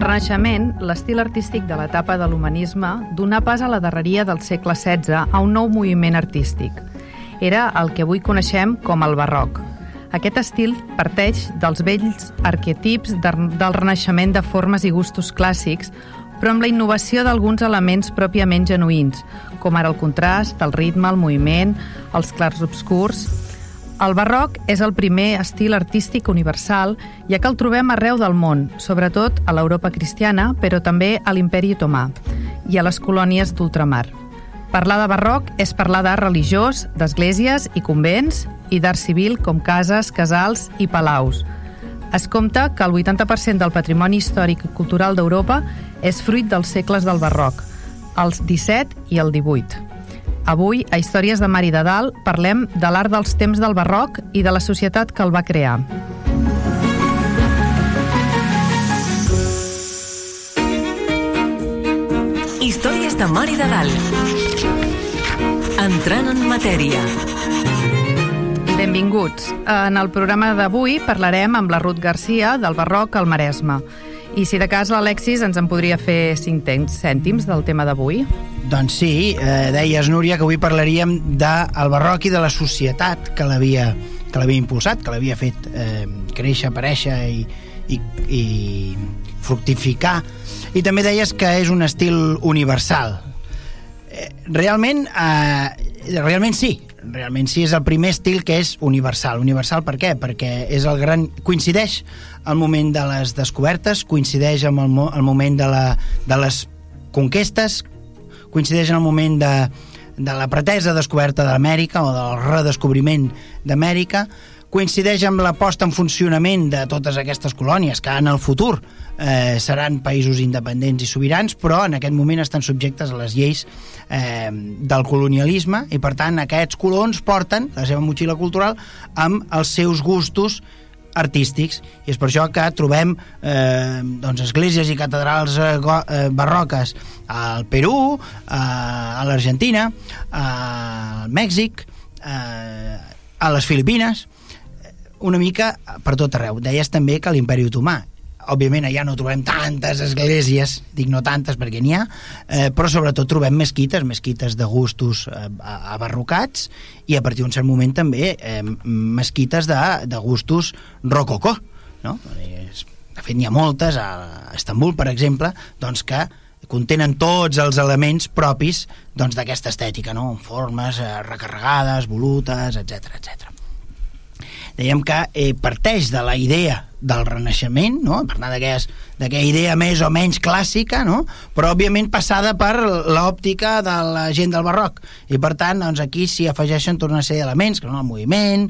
Al Renaixement, l'estil artístic de l'etapa de l'humanisme donà pas a la darreria del segle XVI a un nou moviment artístic. Era el que avui coneixem com el barroc. Aquest estil parteix dels vells arquetips del Renaixement de formes i gustos clàssics, però amb la innovació d'alguns elements pròpiament genuïns, com ara el contrast, el ritme, el moviment, els clars obscurs, el barroc és el primer estil artístic universal, ja que el trobem arreu del món, sobretot a l'Europa cristiana, però també a l'Imperi Otomà i a les colònies d'ultramar. Parlar de barroc és parlar d'art religiós, d'esglésies i convents, i d'art civil com cases, casals i palaus. Es compta que el 80% del patrimoni històric i cultural d'Europa és fruit dels segles del barroc, els 17 i el 18. Avui, a Històries de Mar i de Dalt, parlem de l'art dels temps del barroc i de la societat que el va crear. Històries de Mar i de Dalt. Entrant en matèria. Benvinguts. En el programa d'avui parlarem amb la Ruth Garcia del Barroc al Maresme. I si de cas l'Alexis ens en podria fer cinc cèntims del tema d'avui? Doncs sí, eh, deies, Núria, que avui parlaríem del barroc i de la societat que l'havia que l'havia impulsat, que l'havia fet eh, créixer, aparèixer i, i, i fructificar. I també deies que és un estil universal. Eh, realment, eh, realment sí, realment sí és el primer estil que és universal. Universal per què? Perquè és el gran... coincideix el moment de les descobertes, coincideix amb el, mo el moment de, la, de les conquestes, coincideix en el moment de, de la pretesa descoberta d'Amèrica o del redescobriment d'Amèrica, coincideix amb la posta en funcionament de totes aquestes colònies que en el futur eh, seran països independents i sobirans, però en aquest moment estan subjectes a les lleis eh, del colonialisme i per tant aquests colons porten la seva motxilla cultural amb els seus gustos artístics. I és per això que trobem eh, doncs esglésies i catedrals eh, eh, barroques al Perú, eh, a l'Argentina, eh, al Mèxic, eh, a les Filipines, una mica per tot arreu. Deies també que l'imperi otomà òbviament allà no trobem tantes esglésies, dic no tantes perquè n'hi ha, eh, però sobretot trobem mesquites, mesquites de gustos eh, abarrocats i a partir d'un cert moment també eh, mesquites de, de gustos rococó, no? De fet, n'hi ha moltes, a Estambul, per exemple, doncs que contenen tots els elements propis doncs, d'aquesta doncs, estètica, no? formes eh, recarregades, volutes, etc etc dèiem que eh, parteix de la idea del Renaixement, no? per anar d'aquella idea més o menys clàssica, no? però òbviament passada per l'òptica de la gent del barroc. I per tant, doncs, aquí s'hi afegeixen tota una sèrie d'elements, que no? el moviment,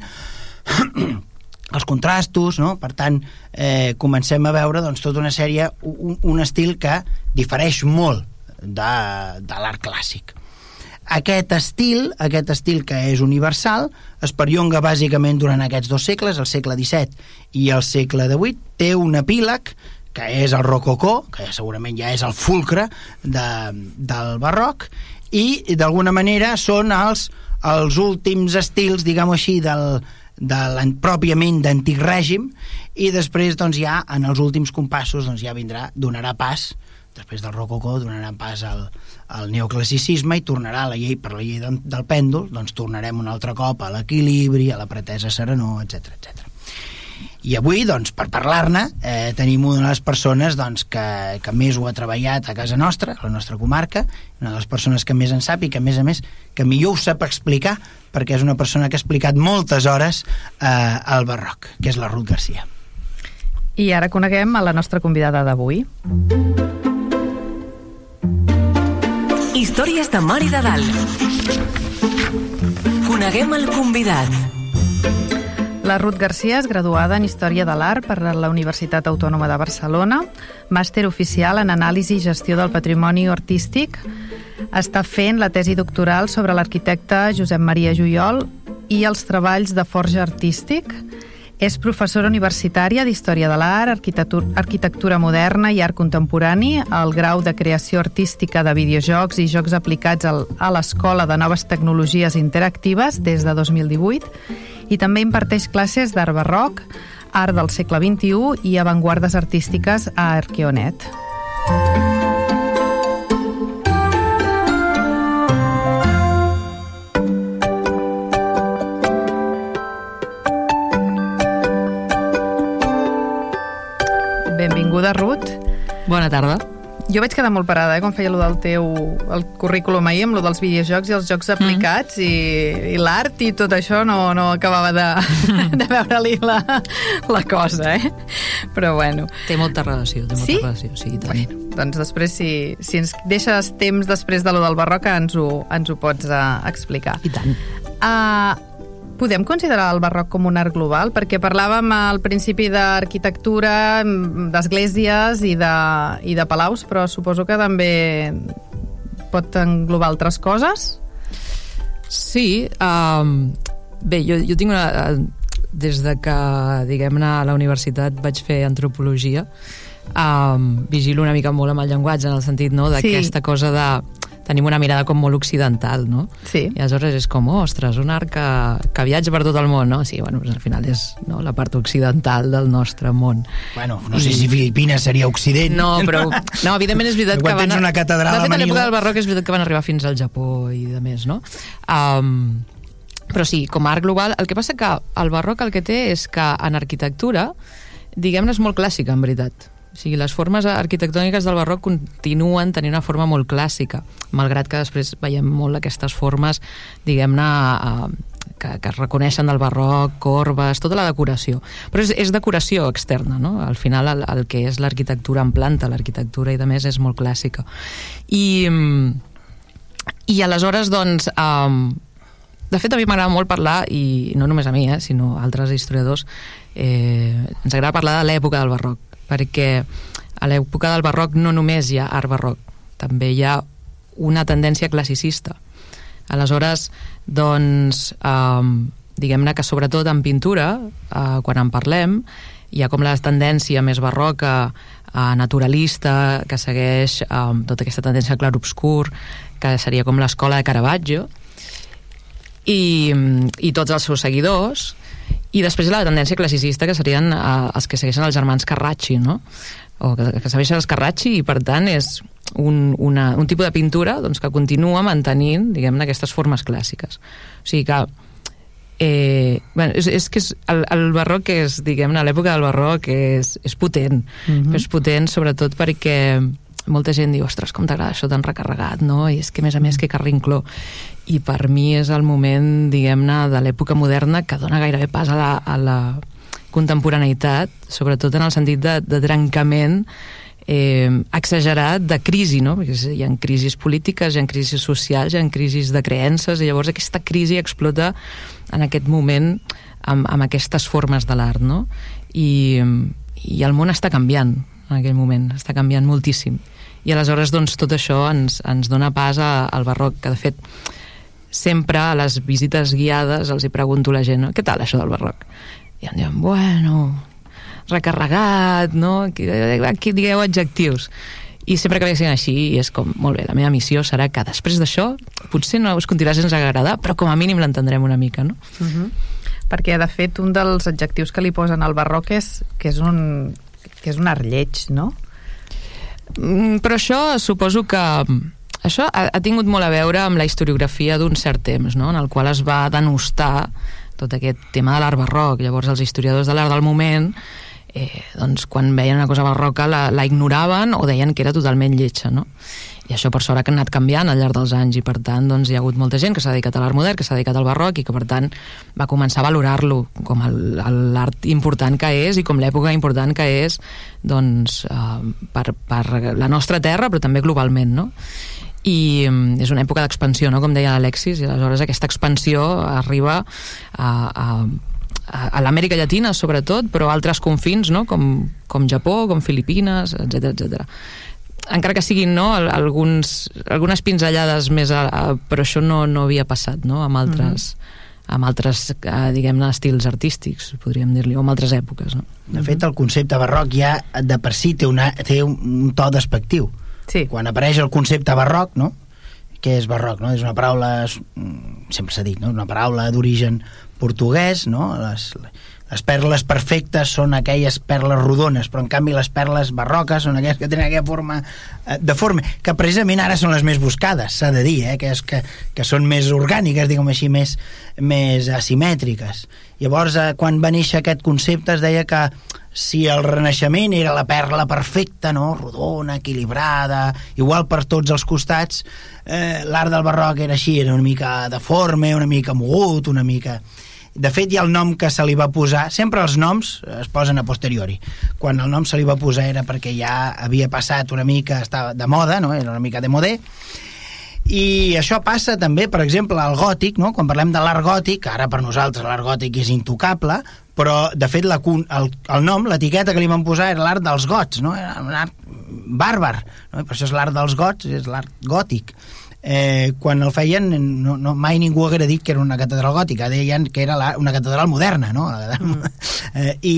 els contrastos, no? per tant, eh, comencem a veure doncs, tota una sèrie, un, un estil que difereix molt de, de l'art clàssic aquest estil, aquest estil que és universal, es perllonga bàsicament durant aquests dos segles, el segle XVII i el segle XVIII, té un epíleg que és el rococó, que segurament ja és el fulcre de, del barroc, i d'alguna manera són els, els últims estils, diguem-ho així, del, de pròpiament d'antic règim, i després doncs, ja en els últims compassos doncs, ja vindrà, donarà pas després del rococó donarà pas al, al neoclassicisme i tornarà a la llei per la llei del, pèndol, doncs tornarem un altre cop a l'equilibri, a la pretesa serenor, etc etc. I avui, doncs, per parlar-ne, eh, tenim una de les persones doncs, que, que més ho ha treballat a casa nostra, a la nostra comarca, una de les persones que més en sap i que, a més a més, que millor ho sap explicar, perquè és una persona que ha explicat moltes hores eh, al barroc, que és la Ruth Garcia. I ara coneguem a la nostra convidada d'avui. Històries de Mar i de Dalt. Coneguem el convidat. La Ruth Garcia és graduada en Història de l'Art per la Universitat Autònoma de Barcelona, màster oficial en Anàlisi i Gestió del Patrimoni Artístic. Està fent la tesi doctoral sobre l'arquitecte Josep Maria Juyol i els treballs de forja artístic. És professora universitària d'Història de l'Art, arquitectura, arquitectura moderna i art contemporani, al grau de creació artística de videojocs i jocs aplicats al, a l'Escola de Noves Tecnologies Interactives des de 2018 i també imparteix classes d'art barroc, art del segle XXI i avantguardes artístiques a Arqueonet. Benvinguda, Ruth. Bona tarda. Jo vaig quedar molt parada eh, quan feia lo del teu el currículum ahir amb lo dels videojocs i els jocs aplicats mm. i, i l'art i tot això no, no acabava de, de veure-li la, la cosa, eh? Però bueno. Té molta relació, té molta sí? relació, sí, tant. Bueno, doncs després, si, si ens deixes temps després de lo del barroc, ens ho, ens ho pots uh, explicar. I tant. Uh, podem considerar el barroc com un art global? Perquè parlàvem al principi d'arquitectura, d'esglésies i, de, i de palaus, però suposo que també pot englobar altres coses? Sí, um, bé, jo, jo tinc una... Des de que, diguem-ne, a la universitat vaig fer antropologia, um, vigilo una mica molt amb el llenguatge, en el sentit no, d'aquesta sí. cosa de tenim una mirada com molt occidental, no? Sí. I aleshores és com, ostres, un art que, que viatja per tot el món, no? Sí, bueno, pues al final és no, la part occidental del nostre món. Bueno, no sé si Filipines seria occident. No, però... No, evidentment és veritat que van... tens una catedral de fet, a a l'època del barroc és veritat que van arribar fins al Japó i de més, no? Um, però sí, com a art global, el que passa que el barroc el que té és que en arquitectura, diguem-ne, és molt clàssica, en veritat. O sigui, les formes arquitectòniques del barroc continuen tenint una forma molt clàssica, malgrat que després veiem molt aquestes formes, diguem-ne, eh, que, que es reconeixen del barroc, corbes, tota la decoració. Però és, és decoració externa, no? Al final el, el que és l'arquitectura en planta, l'arquitectura i de més és molt clàssica. I, i aleshores, doncs, um, de fet, a mi m'agrada molt parlar, i no només a mi, eh, sinó a altres historiadors, eh, ens agrada parlar de l'època del barroc, perquè a l'època del barroc no només hi ha art barroc, també hi ha una tendència classicista. Aleshores, doncs, eh, diguem-ne que sobretot en pintura, eh, quan en parlem, hi ha com la tendència més barroca, eh, naturalista, que segueix eh, tota aquesta tendència clar-obscur, que seria com l'escola de Caravaggio, i, i tots els seus seguidors, i després la tendència classicista, que serien eh, els que segueixen els germans Carracci, no? o que, que segueixen els Carracci, i per tant és un, una, un tipus de pintura doncs, que continua mantenint, diguem-ne, aquestes formes clàssiques. O sigui que eh, bueno, és, és que és, el, el barroc és, diguem-ne, l'època del barroc és, és potent, uh -huh. és potent sobretot perquè molta gent diu, ostres, com t'agrada això tan recarregat, no? I és que, a més a més, que carrincló. I per mi és el moment, diguem-ne, de l'època moderna que dona gairebé pas a la, a la contemporaneïtat, sobretot en el sentit de, de trencament eh, exagerat de crisi, no? Perquè hi ha crisis polítiques, hi ha crisis socials, hi ha crisis de creences, i llavors aquesta crisi explota en aquest moment amb, amb aquestes formes de l'art, no? I, I el món està canviant en aquell moment, està canviant moltíssim. I aleshores, doncs, tot això ens, ens dona pas a, al barroc, que de fet sempre a les visites guiades els hi pregunto a la gent, què tal això del barroc? I em diuen, bueno, recarregat, no? Aquí, aquí digueu adjectius. I sempre que vegin així, i és com, molt bé, la meva missió serà que després d'això potser no us continuarà sense agradar, però com a mínim l'entendrem una mica, no? Uh -huh. Perquè, de fet, un dels adjectius que li posen al barroc és que és un, que és un art lleig, no? Mm, però això suposo que això ha, ha tingut molt a veure amb la historiografia d'un cert temps, no? en el qual es va denostar tot aquest tema de l'art barroc. Llavors els historiadors de l'art del moment eh, doncs, quan veien una cosa barroca la, la ignoraven o deien que era totalment lletja, no? I això per sort ha anat canviant al llarg dels anys i per tant doncs, hi ha hagut molta gent que s'ha dedicat a l'art modern, que s'ha dedicat al barroc i que per tant va començar a valorar-lo com l'art important que és i com l'època important que és doncs, uh, per, per la nostra terra però també globalment, no? i um, és una època d'expansió, no? com deia l'Alexis, i aleshores aquesta expansió arriba a, a, a, a l'Amèrica Llatina sobretot, però altres confins, no? com, com Japó, com Filipines, etc etc. Encara que siguin no, alguns, algunes pinzellades més, a, a, però això no, no havia passat no? amb altres... Mm -hmm amb altres, eh, diguem-ne, estils artístics, podríem dir-li, o amb altres èpoques. No? De fet, el concepte barroc ja de per si té, una, té un, to despectiu. Sí. Quan apareix el concepte barroc, no? què és barroc? No? És una paraula, mm, sempre s'ha dit, no? una paraula d'origen portuguès, no? les, les perles perfectes són aquelles perles rodones, però en canvi les perles barroques són aquelles que tenen aquella forma eh, de forma, que precisament ara són les més buscades, s'ha de dir, eh? que, és que, que són més orgàniques, diguem així, més, més asimètriques. Llavors, eh, quan va néixer aquest concepte es deia que si el Renaixement era la perla perfecta, no? rodona, equilibrada, igual per tots els costats, eh, l'art del barroc era així, era una mica deforme, una mica mogut, una mica de fet, ha el nom que se li va posar... Sempre els noms es posen a posteriori. Quan el nom se li va posar era perquè ja havia passat una mica, estava de moda, no? era una mica de modé, i això passa també, per exemple, al gòtic, no? quan parlem de l'art gòtic, ara per nosaltres l'art gòtic és intocable, però de fet la, el, el nom, l'etiqueta que li van posar era l'art dels gots, no? era un art bàrbar, no? per això és l'art dels gots, és l'art gòtic eh, quan el feien no, no, mai ningú haguera dit que era una catedral gòtica deien que era la, una catedral moderna no? Mm. eh, i,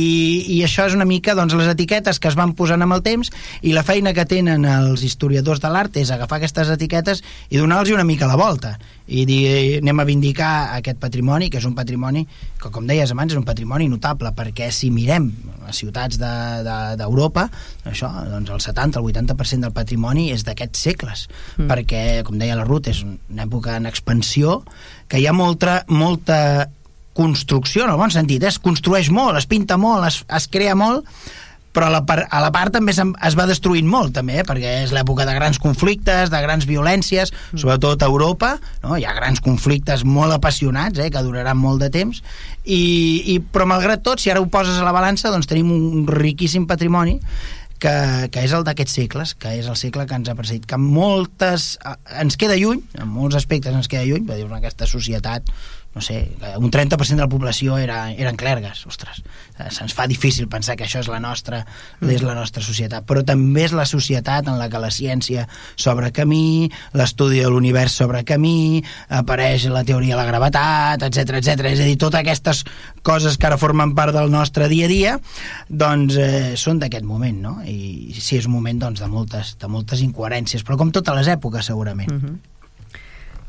i això és una mica doncs, les etiquetes que es van posant amb el temps i la feina que tenen els historiadors de l'art és agafar aquestes etiquetes i donar-los una mica la volta i dir, anem a vindicar aquest patrimoni que és un patrimoni que com deies abans és un patrimoni notable perquè si mirem les ciutats d'Europa de, de, això, doncs el 70, el 80% del patrimoni és d'aquests segles mm. perquè com deia la Ruth és una època en expansió que hi ha molta, molta construcció en el bon sentit, eh? es construeix molt, es pinta molt, es, es crea molt però a la, part, a la part també es va destruint molt també, eh? perquè és l'època de grans conflictes, de grans violències mm. sobretot a Europa, no? hi ha grans conflictes molt apassionats, eh? que duraran molt de temps i, i, però malgrat tot, si ara ho poses a la balança doncs tenim un riquíssim patrimoni que, que és el d'aquests segles, que és el segle que ens ha precedit, que moltes, ens queda lluny, en molts aspectes ens queda lluny, dir, aquesta societat no sé, un 30% de la població era, eren clergues, ostres, eh, se'ns fa difícil pensar que això és la nostra mm. és la nostra societat, però també és la societat en la que la ciència s'obre camí, l'estudi de l'univers s'obre camí, apareix la teoria de la gravetat, etc etc. és a dir, totes aquestes coses que ara formen part del nostre dia a dia, doncs eh, són d'aquest moment, no? I sí, és un moment doncs, de, moltes, de moltes incoherències, però com totes les èpoques, segurament. Mm -hmm.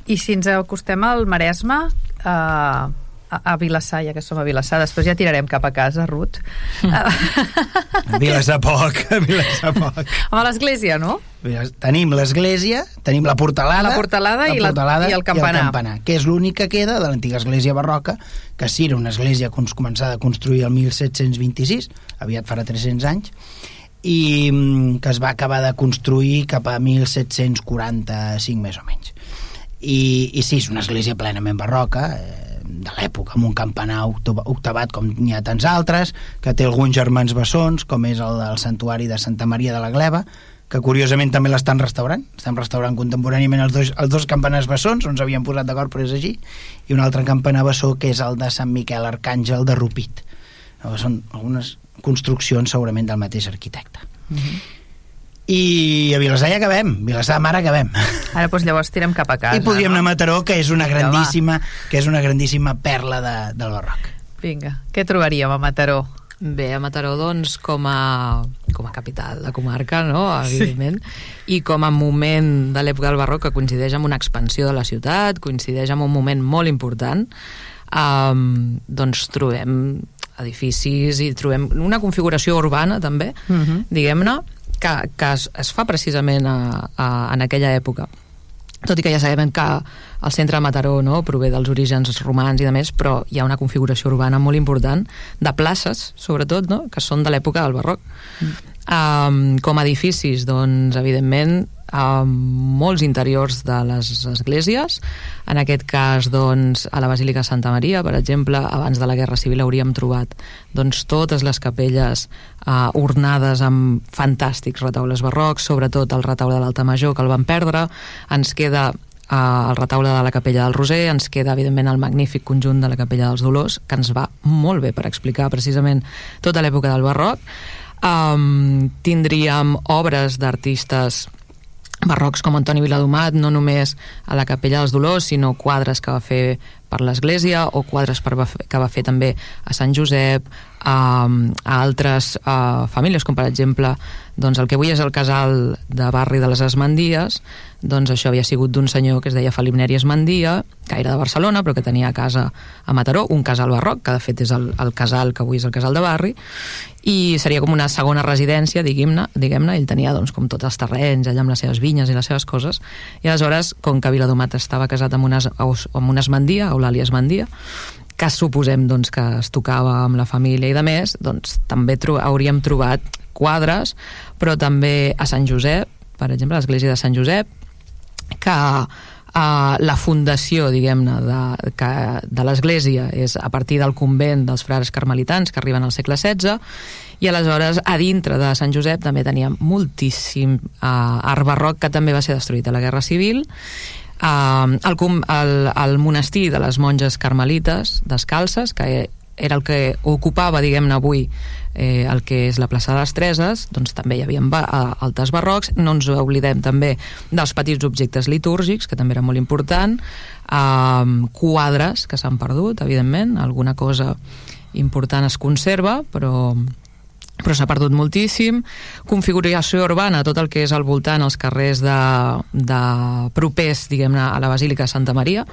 I si ens acostem al Maresme, eh, a, a Vilassar, ja que som a Vilassar, després ja tirarem cap a casa, Ruth. A Vilassar poc, a Vilassar poc. Home, l'església, no? Tenim l'església, tenim la portalada, la portalada, la i, portalada la, i, el campanar. i el campanar, que és l'únic que queda de l'antiga església barroca, que sí era una església començada a construir el 1726, aviat farà 300 anys, i mm, que es va acabar de construir cap a 1745 més o menys i, i sí, és una església plenament barroca eh, de l'època, amb un campanar octavat com n'hi ha tants altres, que té alguns germans bessons, com és el del santuari de Santa Maria de la Gleva, que curiosament també l'estan restaurant, estan restaurant contemporàniament els dos, els dos campanars bessons, on s'havien posat d'acord però és així, i un altre campanar bessó que és el de Sant Miquel Arcàngel de Rupit. Són algunes construccions segurament del mateix arquitecte. Uh mhm. I a Vilassar ja acabem, Vilassar Mar acabem. Ara doncs llavors tirem cap a casa. I podríem no? anar a Mataró, que és una grandíssima, que és una grandíssima perla de, del barroc. Vinga, què trobaríem a Mataró? Bé, a Mataró, doncs, com a, com a capital de comarca, no?, evidentment, sí. i com a moment de l'època del barroc que coincideix amb una expansió de la ciutat, coincideix amb un moment molt important, um, doncs trobem edificis i trobem una configuració urbana, també, uh mhm. -huh. diguem-ne, que, que es, es fa precisament a, a, en aquella època tot i que ja sabem que el centre de Mataró no, prové dels orígens romans i de més, però hi ha una configuració urbana molt important de places, sobretot, no, que són de l'època del barroc. Mm. Um, com a edificis, doncs, evidentment, a molts interiors de les esglésies. En aquest cas, doncs, a la Basílica Santa Maria, per exemple, abans de la Guerra Civil hauríem trobat doncs, totes les capelles eh, ornades amb fantàstics retaules barrocs, sobretot el retaule de l'Alta Major, que el van perdre. Ens queda al retaule de la Capella del Roser, ens queda, evidentment, el magnífic conjunt de la Capella dels Dolors, que ens va molt bé per explicar precisament tota l'època del barroc. Um, tindríem obres d'artistes barrocs com Antoni Viladomat, no només a la Capella dels Dolors, sinó quadres que va fer per l'Església o quadres per, que va fer també a Sant Josep, a, a altres a famílies, com per exemple doncs el que avui és el casal de barri de les Esmandies, doncs això havia sigut d'un senyor que es deia Felip Neri Esmandia, que era de Barcelona, però que tenia casa a Mataró, un casal barroc, que de fet és el, el casal que avui és el casal de barri, i seria com una segona residència, diguem-ne, diguem ell tenia doncs, com tots els terrenys, allà amb les seves vinyes i les seves coses, i aleshores, com que Viladomat estava casat amb una, amb una esmandia, Eulàlia Esmandia, que suposem doncs, que es tocava amb la família i de més, doncs també tro hauríem trobat quadres, però també a Sant Josep, per exemple, l'església de Sant Josep, que Uh, la fundació, diguem-ne, de, que, de l'església és a partir del convent dels frares carmelitans que arriben al segle XVI i aleshores a dintre de Sant Josep també teníem moltíssim uh, art barroc que també va ser destruït a la Guerra Civil. Uh, el, el, el monestir de les monges carmelites descalces que era el que ocupava, diguem-ne, avui eh, el que és la plaça de les Treses, doncs també hi havia altes barrocs, no ens oblidem també dels petits objectes litúrgics, que també era molt important, eh, quadres que s'han perdut, evidentment, alguna cosa important es conserva, però però s'ha perdut moltíssim. Configuració urbana, tot el que és al voltant, els carrers de, de propers, diguem-ne, a la Basílica de Santa Maria,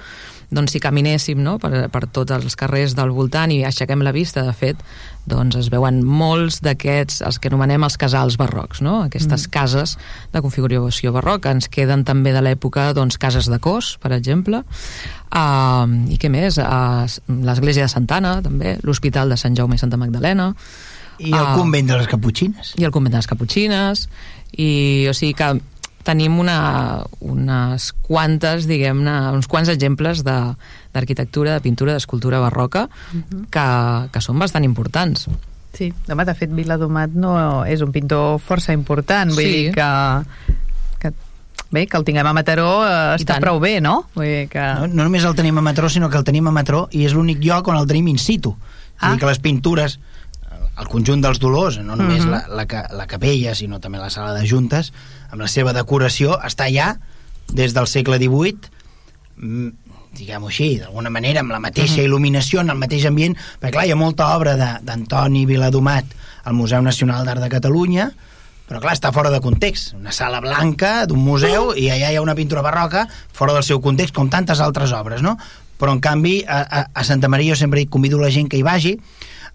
doncs si caminéssim no, per, per tots els carrers del voltant i aixequem la vista, de fet, doncs es veuen molts d'aquests, els que anomenem els casals barrocs, no? aquestes mm. cases de configuració barroca. Ens queden també de l'època doncs, cases de cos, per exemple, uh, i què més? Uh, L'església de Santana, també, l'Hospital de Sant Jaume i Santa Magdalena, i el uh, convent de les Caputxines. I el convent de les Caputxines. I, o sigui que tenim una, unes quantes, diguem-ne, uns quants exemples d'arquitectura, de, de pintura, d'escultura barroca uh mhm. -huh. que, que són bastant importants. Sí, home, de fet Viladomat no és un pintor força important, vull sí. dir que, que bé, que el tinguem a Mataró eh, està prou bé, no? Vull dir que... no? No només el tenim a Mataró, sinó que el tenim a Mataró i és l'únic lloc on el tenim in situ. Ah. Vull dir que les pintures el conjunt dels Dolors, no només mhm. -huh. la, la, la capella, sinó també la sala de juntes, amb la seva decoració, està ja des del segle XVIII, mm, diguem-ho així, d'alguna manera, amb la mateixa mhm. -huh. il·luminació, en el mateix ambient, perquè clar, hi ha molta obra d'Antoni Viladomat al Museu Nacional d'Art de Catalunya, però clar, està fora de context. Una sala blanca d'un museu i allà hi ha una pintura barroca fora del seu context, com tantes altres obres, no? Però, en canvi, a, a, a Santa Maria jo sempre convido la gent que hi vagi,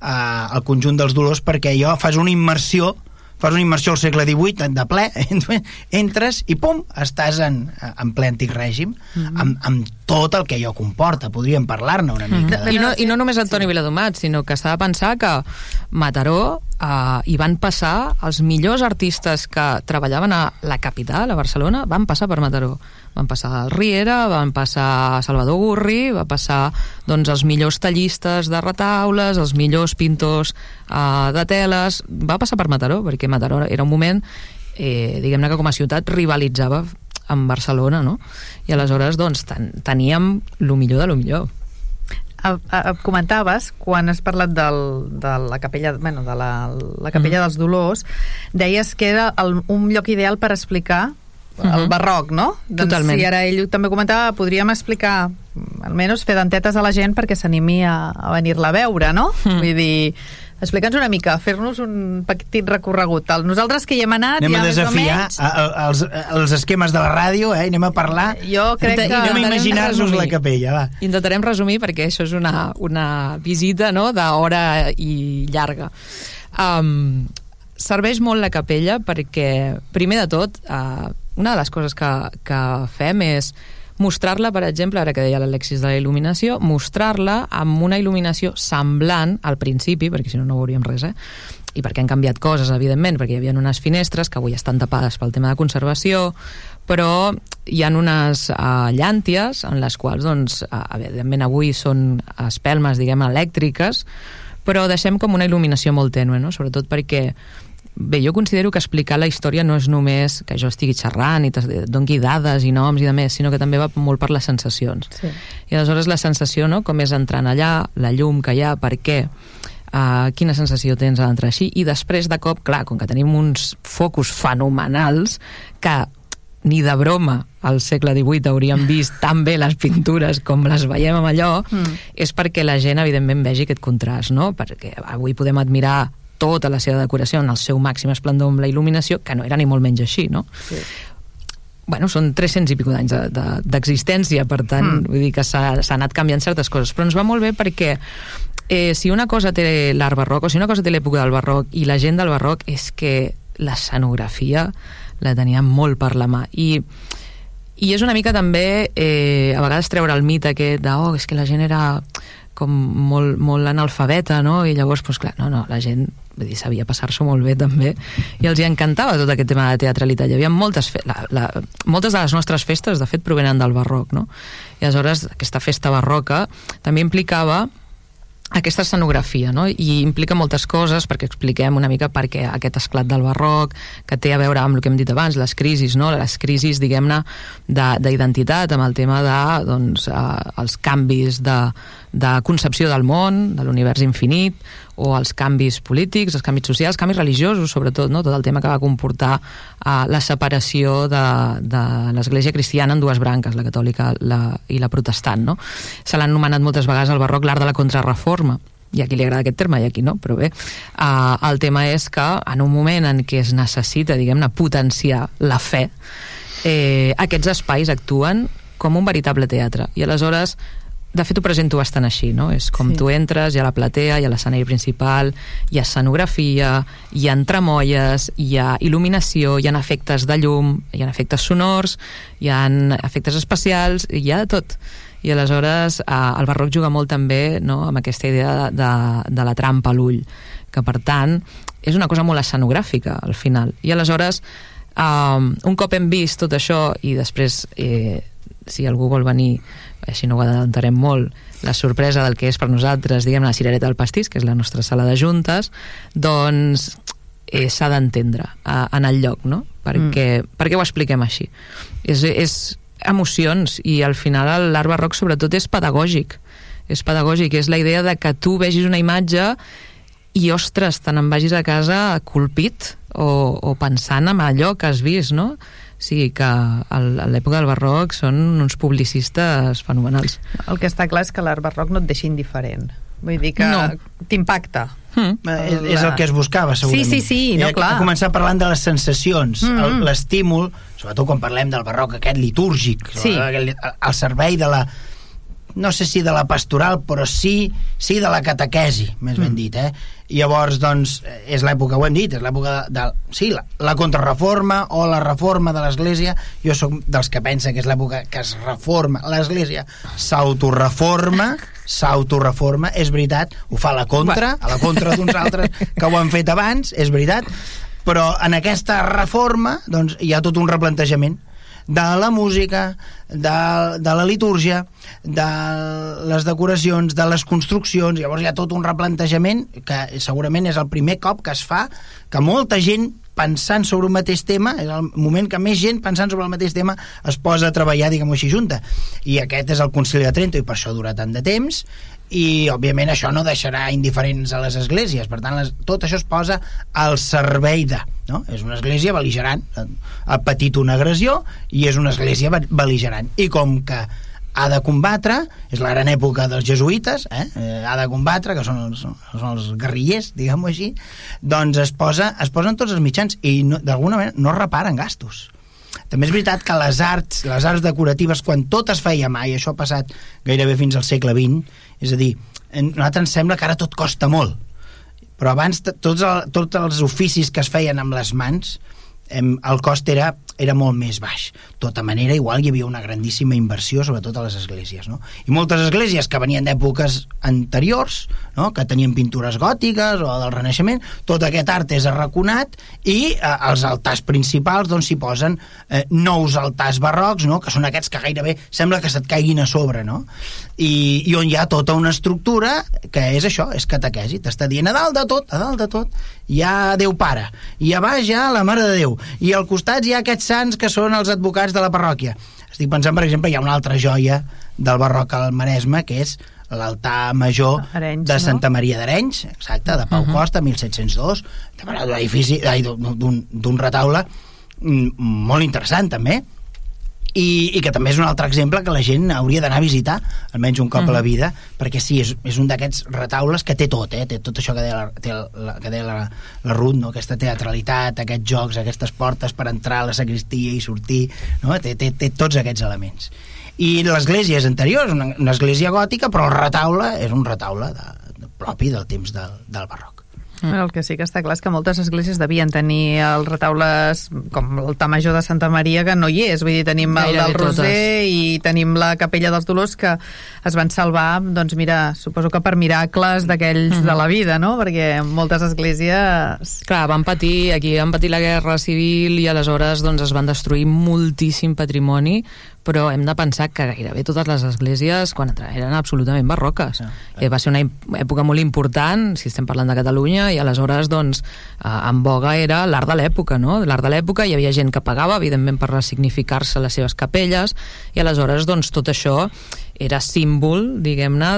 al conjunt dels dolors perquè allò fas una immersió fas una immersió al segle XVIII de ple, entres i pum, estàs en, en ple antic règim mm -hmm. amb, amb tot el que allò comporta podríem parlar-ne una mica mm -hmm. I, no, I no només Antoni sí. Viladomat sinó que s'ha de pensar que Mataró eh, hi van passar els millors artistes que treballaven a la capital, a Barcelona van passar per Mataró van passar el Riera, van passar Salvador Gurri, va passar doncs, els millors tallistes de retaules, els millors pintors uh, de teles, va passar per Mataró, perquè Mataró era un moment, eh, diguem-ne que com a ciutat rivalitzava amb Barcelona, no? I aleshores, doncs, ten teníem lo millor de lo millor comentaves, quan has parlat del, de la capella, bueno, de la, la capella mm. dels Dolors, deies que era el, un lloc ideal per explicar uh -huh. el barroc, no? Doncs Totalment. si ara ell també comentava, podríem explicar, almenys fer dentetes a la gent perquè s'animi a, a venir-la a veure, no? Mm. Vull dir, explica'ns una mica, fer-nos un petit recorregut. Nosaltres que hi hem anat... Anem ja a desafiar menys... a, a, els, els esquemes de la ràdio, eh? anem a parlar... Jo crec que... Anem a imaginar-nos la capella, va. Intentarem resumir perquè això és una, una visita no? d'hora i llarga. Um, serveix molt la capella perquè, primer de tot, uh, una de les coses que, que fem és mostrar-la, per exemple, ara que deia l'Alexis de la il·luminació, mostrar-la amb una il·luminació semblant al principi, perquè si no no veuríem res, eh? i perquè han canviat coses, evidentment, perquè hi havia unes finestres que avui estan tapades pel tema de conservació, però hi ha unes uh, llànties en les quals, doncs, uh, evidentment avui són espelmes, diguem, elèctriques, però deixem com una il·luminació molt tènue, no? sobretot perquè bé, jo considero que explicar la història no és només que jo estigui xerrant i doni dades i noms i de més, sinó que també va molt per les sensacions. Sí. I aleshores la sensació, no?, com és entrant allà, la llum que hi ha, per què, uh, quina sensació tens a l'entrar així, i després de cop, clar, com que tenim uns focus fenomenals que ni de broma al segle XVIII hauríem vist tan bé les pintures com les veiem amb allò, mm. és perquè la gent, evidentment, vegi aquest contrast, no? Perquè avui podem admirar tota la seva decoració en el seu màxim esplendor amb la il·luminació, que no era ni molt menys així, no? Sí. Bueno, són 300 i pico d'anys d'existència, de, de, per tant, mm. vull dir que s'ha anat canviant certes coses, però ens va molt bé perquè eh, si una cosa té l'art barroc o si una cosa té l'època del barroc i la gent del barroc és que l'escenografia la tenia molt per la mà i i és una mica també eh, a vegades treure el mite aquest de oh, és que la gent era com molt, molt analfabeta, no? I llavors, doncs clar, no, no, la gent vull dir, sabia passar-s'ho molt bé també i els hi encantava tot aquest tema de teatralitat hi havia moltes, la, la, moltes de les nostres festes de fet provenen del barroc no? i aleshores aquesta festa barroca també implicava aquesta escenografia, no? i implica moltes coses perquè expliquem una mica per què aquest esclat del barroc, que té a veure amb el que hem dit abans, les crisis, no? les crisis, diguem-ne, d'identitat, amb el tema de, doncs, eh, els canvis de, de concepció del món, de l'univers infinit, o els canvis polítics, els canvis socials, canvis religiosos, sobretot, no? tot el tema que va comportar uh, la separació de, de l'Església cristiana en dues branques, la catòlica la, i la protestant. No? Se l'han anomenat moltes vegades al barroc l'art de la contrarreforma, i a qui li agrada aquest terme i aquí no, però bé, uh, el tema és que en un moment en què es necessita, diguem-ne, potenciar la fe, eh, aquests espais actuen com un veritable teatre. I aleshores de fet ho presento bastant així, no? És com sí. tu entres, hi ha la platea, hi ha l'escenari principal, hi ha escenografia, hi ha entramolles, hi ha il·luminació, hi ha efectes de llum, hi ha efectes sonors, hi ha efectes especials, hi ha de tot. I aleshores eh, el barroc juga molt també no, amb aquesta idea de, de, de la trampa a l'ull, que per tant és una cosa molt escenogràfica al final. I aleshores, eh, un cop hem vist tot això i després, eh, si algú vol venir així no ho adelantarem molt, la sorpresa del que és per nosaltres, diguem, la cirereta del pastís, que és la nostra sala de juntes, doncs eh, s'ha d'entendre en el lloc, no? Perquè, mm. per què ho expliquem així? És, és emocions i al final l'art barroc sobretot és pedagògic. És pedagògic, és la idea de que tu vegis una imatge i, ostres, te n'en vagis a casa colpit o, o pensant en allò que has vist, no? Sí, que a l'època del barroc són uns publicistes fenomenals. El que està clar és que l'art barroc no et deixa indiferent. Vull dir que no. t'impacta. Mm. És, és el que es buscava, segurament. Sí, sí, sí, no, clar. A començar parlant de les sensacions, mm -hmm. l'estímul, sobretot quan parlem del barroc aquest litúrgic, sí. al servei de la no sé si de la pastoral, però sí, sí de la catequesi, més ben mm. dit, eh? Llavors, doncs, és l'època, ho hem dit, és l'època de, de... Sí, la, la contrarreforma o la reforma de l'Església. Jo sóc dels que pensa que és l'època que es reforma. L'Església s'autoreforma, s'autoreforma, és veritat, ho fa a la contra, a la contra d'uns altres que ho han fet abans, és veritat, però en aquesta reforma doncs, hi ha tot un replantejament de la música, de, de la litúrgia, de les decoracions, de les construccions, llavors hi ha tot un replantejament que segurament és el primer cop que es fa que molta gent pensant sobre un mateix tema, és el moment que més gent pensant sobre el mateix tema es posa a treballar, diguem-ho així, junta. I aquest és el Concili de Trento i per això dura tant de temps i òbviament això no deixarà indiferents a les esglésies per tant les, tot això es posa al servei de no? és una església beligerant ha patit una agressió i és una església beligerant i com que ha de combatre, és la gran època dels jesuïtes, eh? eh ha de combatre, que són els, són els guerrillers, diguem-ho així, doncs es, posa, es posen tots els mitjans i no, d'alguna manera no reparen gastos. També és veritat que les arts, les arts decoratives, quan tot es feia mai, això ha passat gairebé fins al segle XX, és a dir, a nosaltres ens sembla que ara tot costa molt, però abans tots, el, tots els oficis que es feien amb les mans, em, el cost era era molt més baix. Tota manera, igual hi havia una grandíssima inversió, sobretot a les esglésies. No? I moltes esglésies que venien d'èpoques anteriors, no? que tenien pintures gòtiques o del Renaixement, tot aquest art és arraconat i eh, els altars principals doncs s'hi posen eh, nous altars barrocs, no? que són aquests que gairebé sembla que se't caiguin a sobre, no? I, i on hi ha tota una estructura que és això, és catequesi, t'està dient a dalt de tot, a dalt de tot, hi ha Déu Pare, i a baix hi ha la Mare de Déu, i al costat hi ha aquests sants que són els advocats de la parròquia. Estic pensant, per exemple, hi ha una altra joia del barroc al Maresme, que és l'altar major Arenys, de? Santa Maria d'Arenys, exacte, de Pau uh -huh. Costa, 1702, d'un edifici, ai, d'un d'un retaule mm, molt interessant, també, i, i que també és un altre exemple que la gent hauria d'anar a visitar almenys un cop Mhm. a la vida perquè sí, és, és un d'aquests retaules que té tot, eh? té tot això que deia, la, té la, que deia la, la Ruth, no? aquesta teatralitat, aquests jocs, aquestes portes per entrar a la sacristia i sortir, no? té, té, té tots aquests elements i l'església és anterior, és una, una església gòtica però el retaule és un retaule de, de, propi del temps del, del barroc Bueno, el que sí que està clar és que moltes esglésies devien tenir els retaules com l'altar major de Santa Maria, que no hi és. Vull dir, tenim el Gairebé del Roser totes. i tenim la capella dels Dolors que es van salvar, doncs mira, suposo que per miracles d'aquells Mhm. de la vida, no? Perquè moltes esglésies... Clar, van patir, aquí van patir la guerra civil i aleshores doncs, es van destruir moltíssim patrimoni, però hem de pensar que gairebé totes les esglésies quan eren absolutament barroques. Ah, Eh, va ser una època molt important, si estem parlant de Catalunya, i aleshores doncs, eh, en boga era l'art de l'època, no? L'art de l'època, hi havia gent que pagava, evidentment, per ressignificar-se les seves capelles, i aleshores doncs, tot això era símbol, diguem-ne,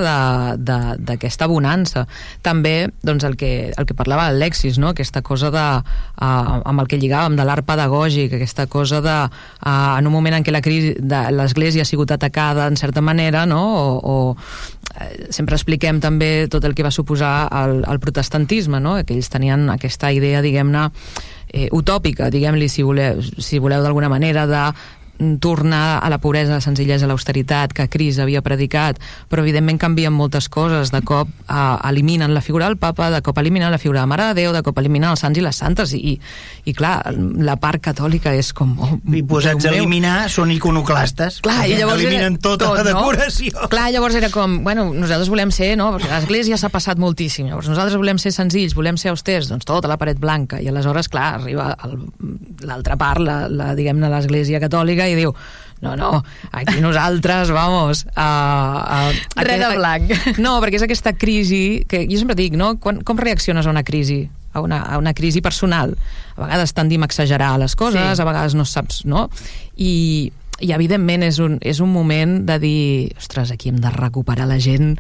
d'aquesta bonança. També, doncs, el que, el que parlava Alexis, no? aquesta cosa de, uh, amb el que lligàvem, de l'art pedagògic, aquesta cosa de, uh, en un moment en què l'Església ha sigut atacada en certa manera, no? o, o eh, sempre expliquem també tot el que va suposar el, el protestantisme, no? que ells tenien aquesta idea, diguem-ne, eh, utòpica, diguem-li, si voleu, si voleu d'alguna manera, de tornar a la pobresa, a la senzillesa, a l'austeritat que Cris havia predicat, però evidentment canvien moltes coses, de cop eh, eliminen la figura del papa, de cop eliminen la figura de Mare de Déu, de cop eliminen els sants i les santes i, i, clar, la part catòlica és com... Oh, i posats a Déu meu. eliminar són iconoclastes Clar, i llavors eliminen era tota tot, la no? decoració Clar, llavors era com, bueno, nosaltres volem ser, no? Perquè l'església s'ha passat moltíssim. Llavors nosaltres volem ser senzills, volem ser austers, doncs tota la paret blanca. I aleshores, clar, arriba l'altra part, la, la, diguem-ne, l'església catòlica, i diu, no, no, aquí nosaltres, vamos... A, a, Res de blanc. No, perquè és aquesta crisi, que jo sempre dic, no? Quan, com reacciones a una crisi? A una, a una crisi personal. A vegades tendim a exagerar les coses, Sí. a vegades no saps, no? I, i evidentment és un, és un moment de dir ostres, aquí hem de recuperar la gent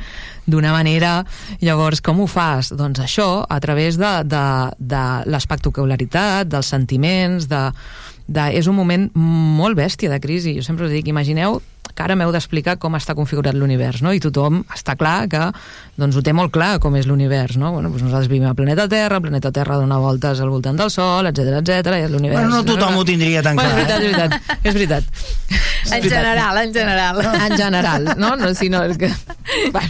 d'una manera, llavors com ho fas? Doncs això, a través de, de, de l'espectacularitat, dels sentiments, de, de, és un moment molt bèstia de crisi. Jo sempre us dic, imagineu que ara m'heu d'explicar com està configurat l'univers, no? I tothom està clar que doncs, ho té molt clar com és l'univers, no? Bueno, doncs nosaltres vivim al planeta Terra, el planeta Terra dona voltes al voltant del Sol, etc etc i l'univers... Bueno, no tothom ho tindria tan bueno, clar, És veritat, eh? és veritat. És veritat. És En veritat. general, en general. En general, no? no si no és que... Bueno,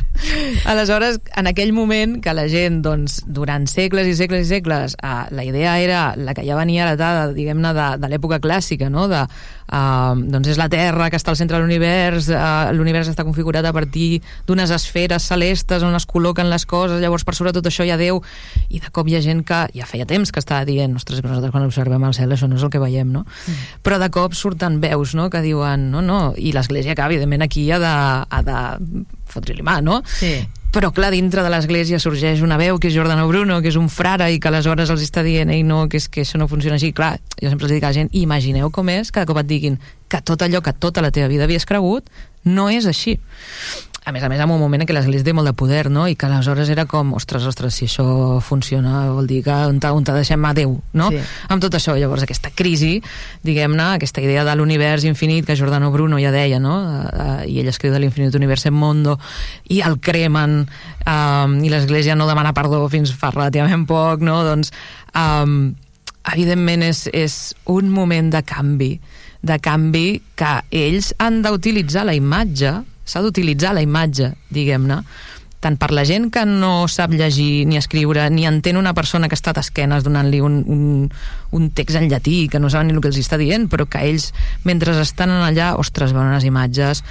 aleshores, en aquell moment que la gent, doncs, durant segles i segles i segles, eh, la idea era la que ja venia heretada, diguem-ne, de, de l'època clàssica, no? De, eh, doncs és la Terra que està al centre de l'univers, eh, l'univers està configurat a partir d'unes esferes celestes on es col·loquen les coses, llavors per sobre tot això hi ha Déu, i de cop hi ha gent que ja feia temps que estava dient, ostres, però nosaltres quan observem el cel això no és el que veiem, no? Mm. Però de cop surten veus, no?, que diuen, no, no, i l'Església que evidentment aquí ha de, ha de fotre-li mà, no? Sí. Però, clar, dintre de l'església sorgeix una veu que és Giordano Bruno, que és un frare i que aleshores els està dient ei, no, que, és, que això no funciona així. Clar, jo sempre els dic a la gent, imagineu com és de cop et diguin que tot allò que tota la teva vida havies cregut no és així. A més a més, en un moment en què l'església té molt de poder, no? I que aleshores era com, ostres, ostres, si això funciona, vol dir que on te, on te deixem a Déu, no? Sí. Amb tot això, llavors, aquesta crisi, diguem-ne, aquesta idea de l'univers infinit que Giordano Bruno ja deia, no? Uh, I ell escriu de l'infinit univers en mondo, i el cremen, um, i l'Església no demana perdó fins fa relativament poc, no? Doncs, um, evidentment, és, és un moment de canvi, de canvi que ells han d'utilitzar la imatge, s'ha d'utilitzar la imatge, diguem-ne, tant per la gent que no sap llegir ni escriure, ni entén una persona que està d'esquenes donant-li un, un, un text en lletí, que no saben ni el que els està dient, però que ells, mentre estan allà, ostres, veuen unes imatges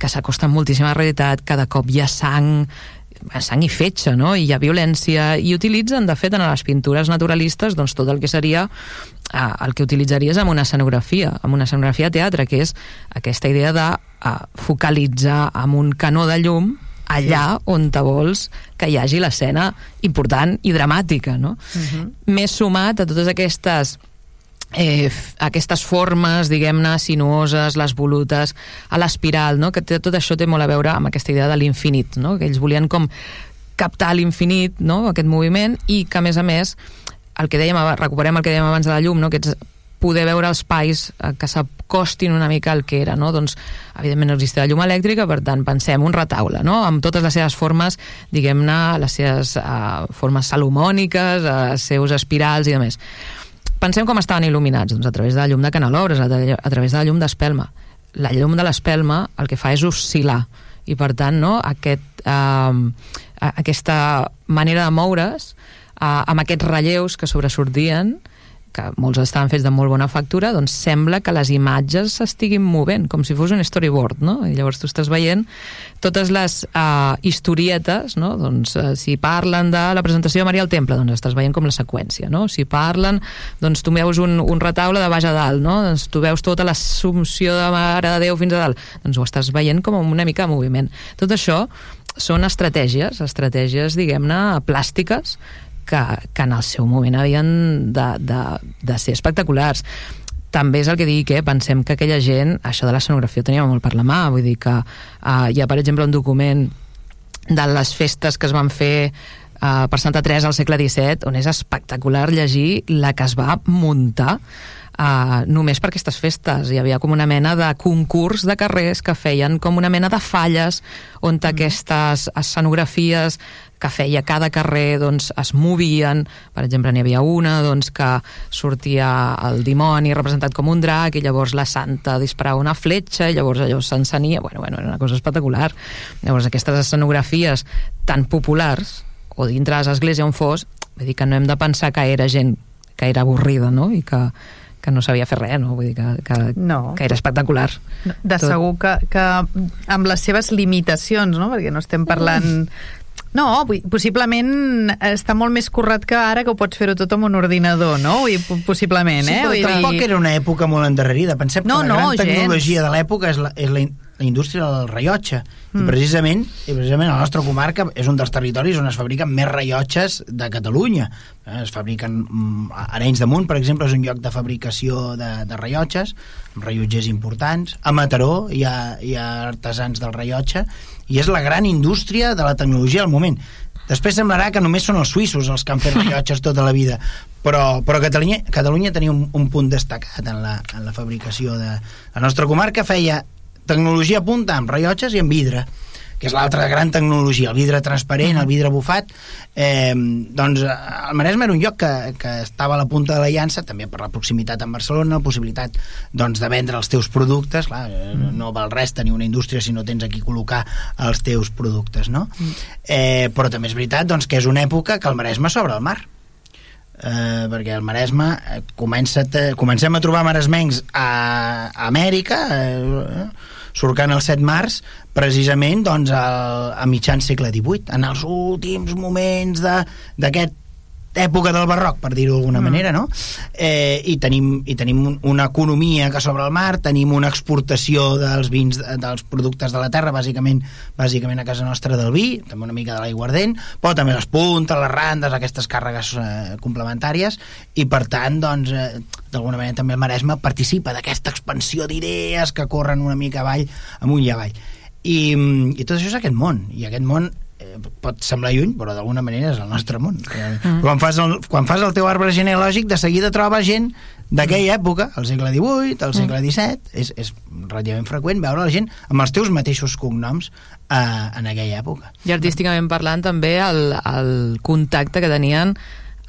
que s'acosten moltíssim a la realitat, cada cop hi ha sang, sang i fetge, no? i hi ha violència, i utilitzen, de fet, en les pintures naturalistes, doncs tot el que seria eh, el que utilitzaries amb una escenografia, amb una escenografia de teatre, que és aquesta idea de eh, focalitzar amb un canó de llum allà sí. on te vols que hi hagi l'escena important i dramàtica, no? Uh -huh. Més sumat a totes aquestes eh, aquestes formes, diguem-ne, sinuoses, les volutes, a l'espiral, no? que tot això té molt a veure amb aquesta idea de l'infinit, no? que ells volien com captar l'infinit, no? aquest moviment, i que, a més a més, el que dèiem, recuperem el que dèiem abans de la llum, no? aquests poder veure els pais eh, que s'acostin una mica al que era, no? Doncs, evidentment existia la llum elèctrica, per tant, pensem un retaule, no? Amb totes les seves formes, diguem-ne, les seves uh, formes salomòniques, uh, els seus espirals i demés. Pensem com estaven il·luminats, doncs a través de la llum de canelobres, a, a través de la llum d'espelma. La llum de l'espelma el que fa és oscil·lar, i per tant, no, aquest, eh, aquesta manera de moure's, eh, amb aquests relleus que sobresortien, que molts estaven fets de molt bona factura, doncs sembla que les imatges s'estiguin movent, com si fos un storyboard, no? I llavors tu estàs veient totes les uh, historietes, no? Doncs uh, si parlen de la presentació de Maria al Temple, doncs estàs veient com la seqüència, no? Si parlen, doncs tu veus un, un retaule de baix a dalt, no? Doncs tu veus tota l'assumpció de Mare de Déu fins a dalt, doncs ho estàs veient com una mica de moviment. Tot això són estratègies, estratègies, diguem-ne, plàstiques, que, que en el seu moment havien de, de, de ser espectaculars també és el que dic, eh? pensem que aquella gent, això de l'escenografia ho tenia molt per la mà, vull dir que uh, hi ha, per exemple, un document de les festes que es van fer uh, per Santa Teresa al segle XVII, on és espectacular llegir la que es va muntar uh, només per aquestes festes. Hi havia com una mena de concurs de carrers que feien com una mena de falles on mm. aquestes escenografies que feia cada carrer doncs, es movien, per exemple n'hi havia una doncs, que sortia el dimoni representat com un drac i llavors la santa disparava una fletxa i llavors allò s'encenia, bueno, bueno, era una cosa espectacular llavors aquestes escenografies tan populars o dintre de l'església on fos vull dir que no hem de pensar que era gent que era avorrida no? i que, que no sabia fer res, no? Vull dir que, que, no. que era espectacular. De Tot. segur que, que amb les seves limitacions, no? Perquè no estem parlant no, possiblement està molt més currat que ara que ho pots fer-ho tot amb un ordinador, no? I, possiblement, sí, eh? però Vull tampoc dir... era una època molt endarrerida. Pensem no, que la no, gran tecnologia gens. de l'època és, la, és la, la indústria del rellotge. Mm. I precisament, i precisament la nostra comarca és un dels territoris on es fabriquen més rellotges de Catalunya. Eh, es fabriquen mm, a Arenys de Munt, per exemple, és un lloc de fabricació de, de rellotges, amb rellotgers importants. A Mataró hi ha, hi ha artesans del rellotge i és la gran indústria de la tecnologia al moment. Després semblarà que només són els suïssos els que han fet rellotges tota la vida, però, però Catalunya, Catalunya tenia un, un punt destacat en la, en la fabricació de... La nostra comarca feia tecnologia punta amb rellotges i amb vidre que és l'altra gran tecnologia, el vidre transparent, el vidre bufat, eh, doncs el Maresme era un lloc que, que estava a la punta de la llança, també per la proximitat amb Barcelona, la possibilitat doncs, de vendre els teus productes, clar, mm. no val res tenir una indústria si no tens aquí col·locar els teus productes, no? Mm. Eh, però també és veritat doncs, que és una època que el Maresme s'obre al mar, eh, perquè el Maresme eh, comença a comencem a trobar maresmencs a, a Amèrica eh, surcant el 7 març precisament doncs, a, a mitjan segle XVIII, en els últims moments d'aquest època del barroc, per dir-ho d'alguna mm. manera, no? Eh, i, tenim, I tenim una economia que sobre el mar, tenim una exportació dels vins, dels productes de la terra, bàsicament bàsicament a casa nostra del vi, també una mica de l'aiguardent, però també les puntes, les randes, aquestes càrregues eh, complementàries, i per tant, doncs, eh, d'alguna manera també el Maresme participa d'aquesta expansió d'idees que corren una mica avall, amunt i avall. I, i tot això és aquest món, i aquest món pot semblar lluny, però d'alguna manera és el nostre món. Mm. Quan, fas el, quan fas el teu arbre genealògic, de seguida trobes gent d'aquella mm. època, al segle XVIII, al segle XVII, mm. és, és relativament freqüent veure la gent amb els teus mateixos cognoms eh, en aquella època. I artísticament parlant també el, el contacte que tenien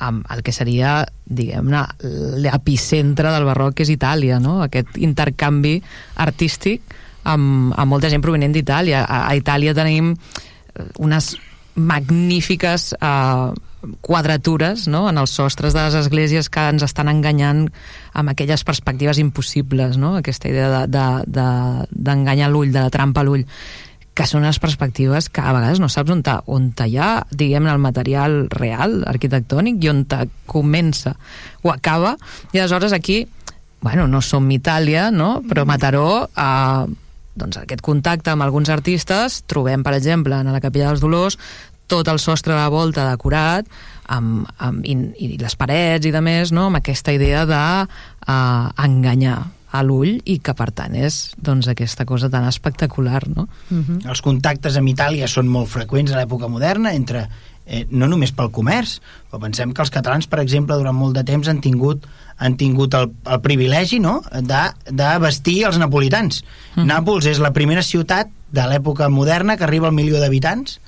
amb el que seria, diguem-ne, l'epicentre del barroc, que és Itàlia, no? Aquest intercanvi artístic amb, amb molta gent provenent d'Itàlia. A, a Itàlia tenim unes magnífiques eh, quadratures no? en els sostres de les esglésies que ens estan enganyant amb aquelles perspectives impossibles, no? aquesta idea d'enganyar de, de, de l'ull, de la trampa a l'ull que són unes perspectives que a vegades no saps on, ta, on ta hi ha, diguem el material real, arquitectònic, i on comença o acaba, i aleshores aquí, bueno, no som Itàlia, no? però Mataró, eh, doncs aquest contacte amb alguns artistes, trobem, per exemple, en la Capella dels Dolors, tot el sostre de la volta decorat, amb, amb, i, i les parets i de més, no? amb aquesta idea de uh, enganyar a l'ull i que per tant és doncs, aquesta cosa tan espectacular no? Uh -huh. Els contactes amb Itàlia són molt freqüents a l'època moderna entre eh, no només pel comerç, però pensem que els catalans, per exemple, durant molt de temps han tingut han tingut el, el privilegi no? de, de vestir els napolitans. Mm. Nàpols és la primera ciutat de l'època moderna que arriba al milió d'habitants,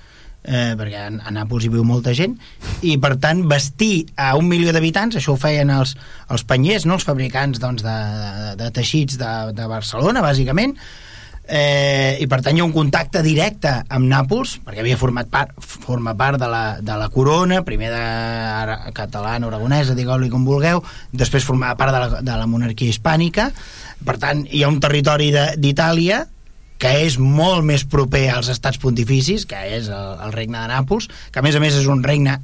eh, perquè a, a Nàpols hi viu molta gent, i per tant vestir a un milió d'habitants, això ho feien els, els penyers, no? els fabricants doncs, de, de, de teixits de, de Barcelona, bàsicament, eh, i per tant hi ha un contacte directe amb Nàpols, perquè havia format part, forma part de la, de la corona, primer de catalana, aragonesa, digueu-li com vulgueu, després formava part de la, de la monarquia hispànica, per tant hi ha un territori d'Itàlia que és molt més proper als estats pontificis, que és el, el regne de Nàpols, que a més a més és un regne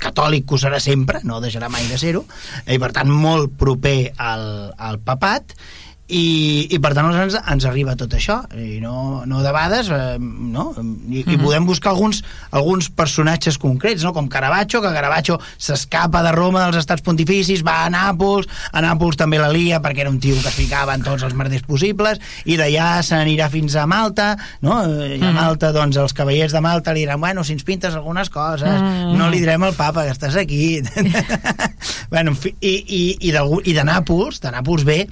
catòlic que ho serà sempre, no deixarà mai de ser-ho, i per tant molt proper al, al papat, i, i per tant ens, ens arriba tot això i no, no debades eh, no? I, mm -hmm. i mhm. podem buscar alguns, alguns personatges concrets no? com Caravaggio, que Caravaggio s'escapa de Roma dels estats pontificis va a Nàpols, a Nàpols també la lia perquè era un tio que es ficava en tots els merders possibles i d'allà se n'anirà fins a Malta no? i a mhm. Malta doncs els cavallers de Malta li diran bueno, si ens pintes algunes coses mm -hmm. no li direm al papa que estàs aquí bueno, i, i, i, de, i de Nàpols de Nàpols ve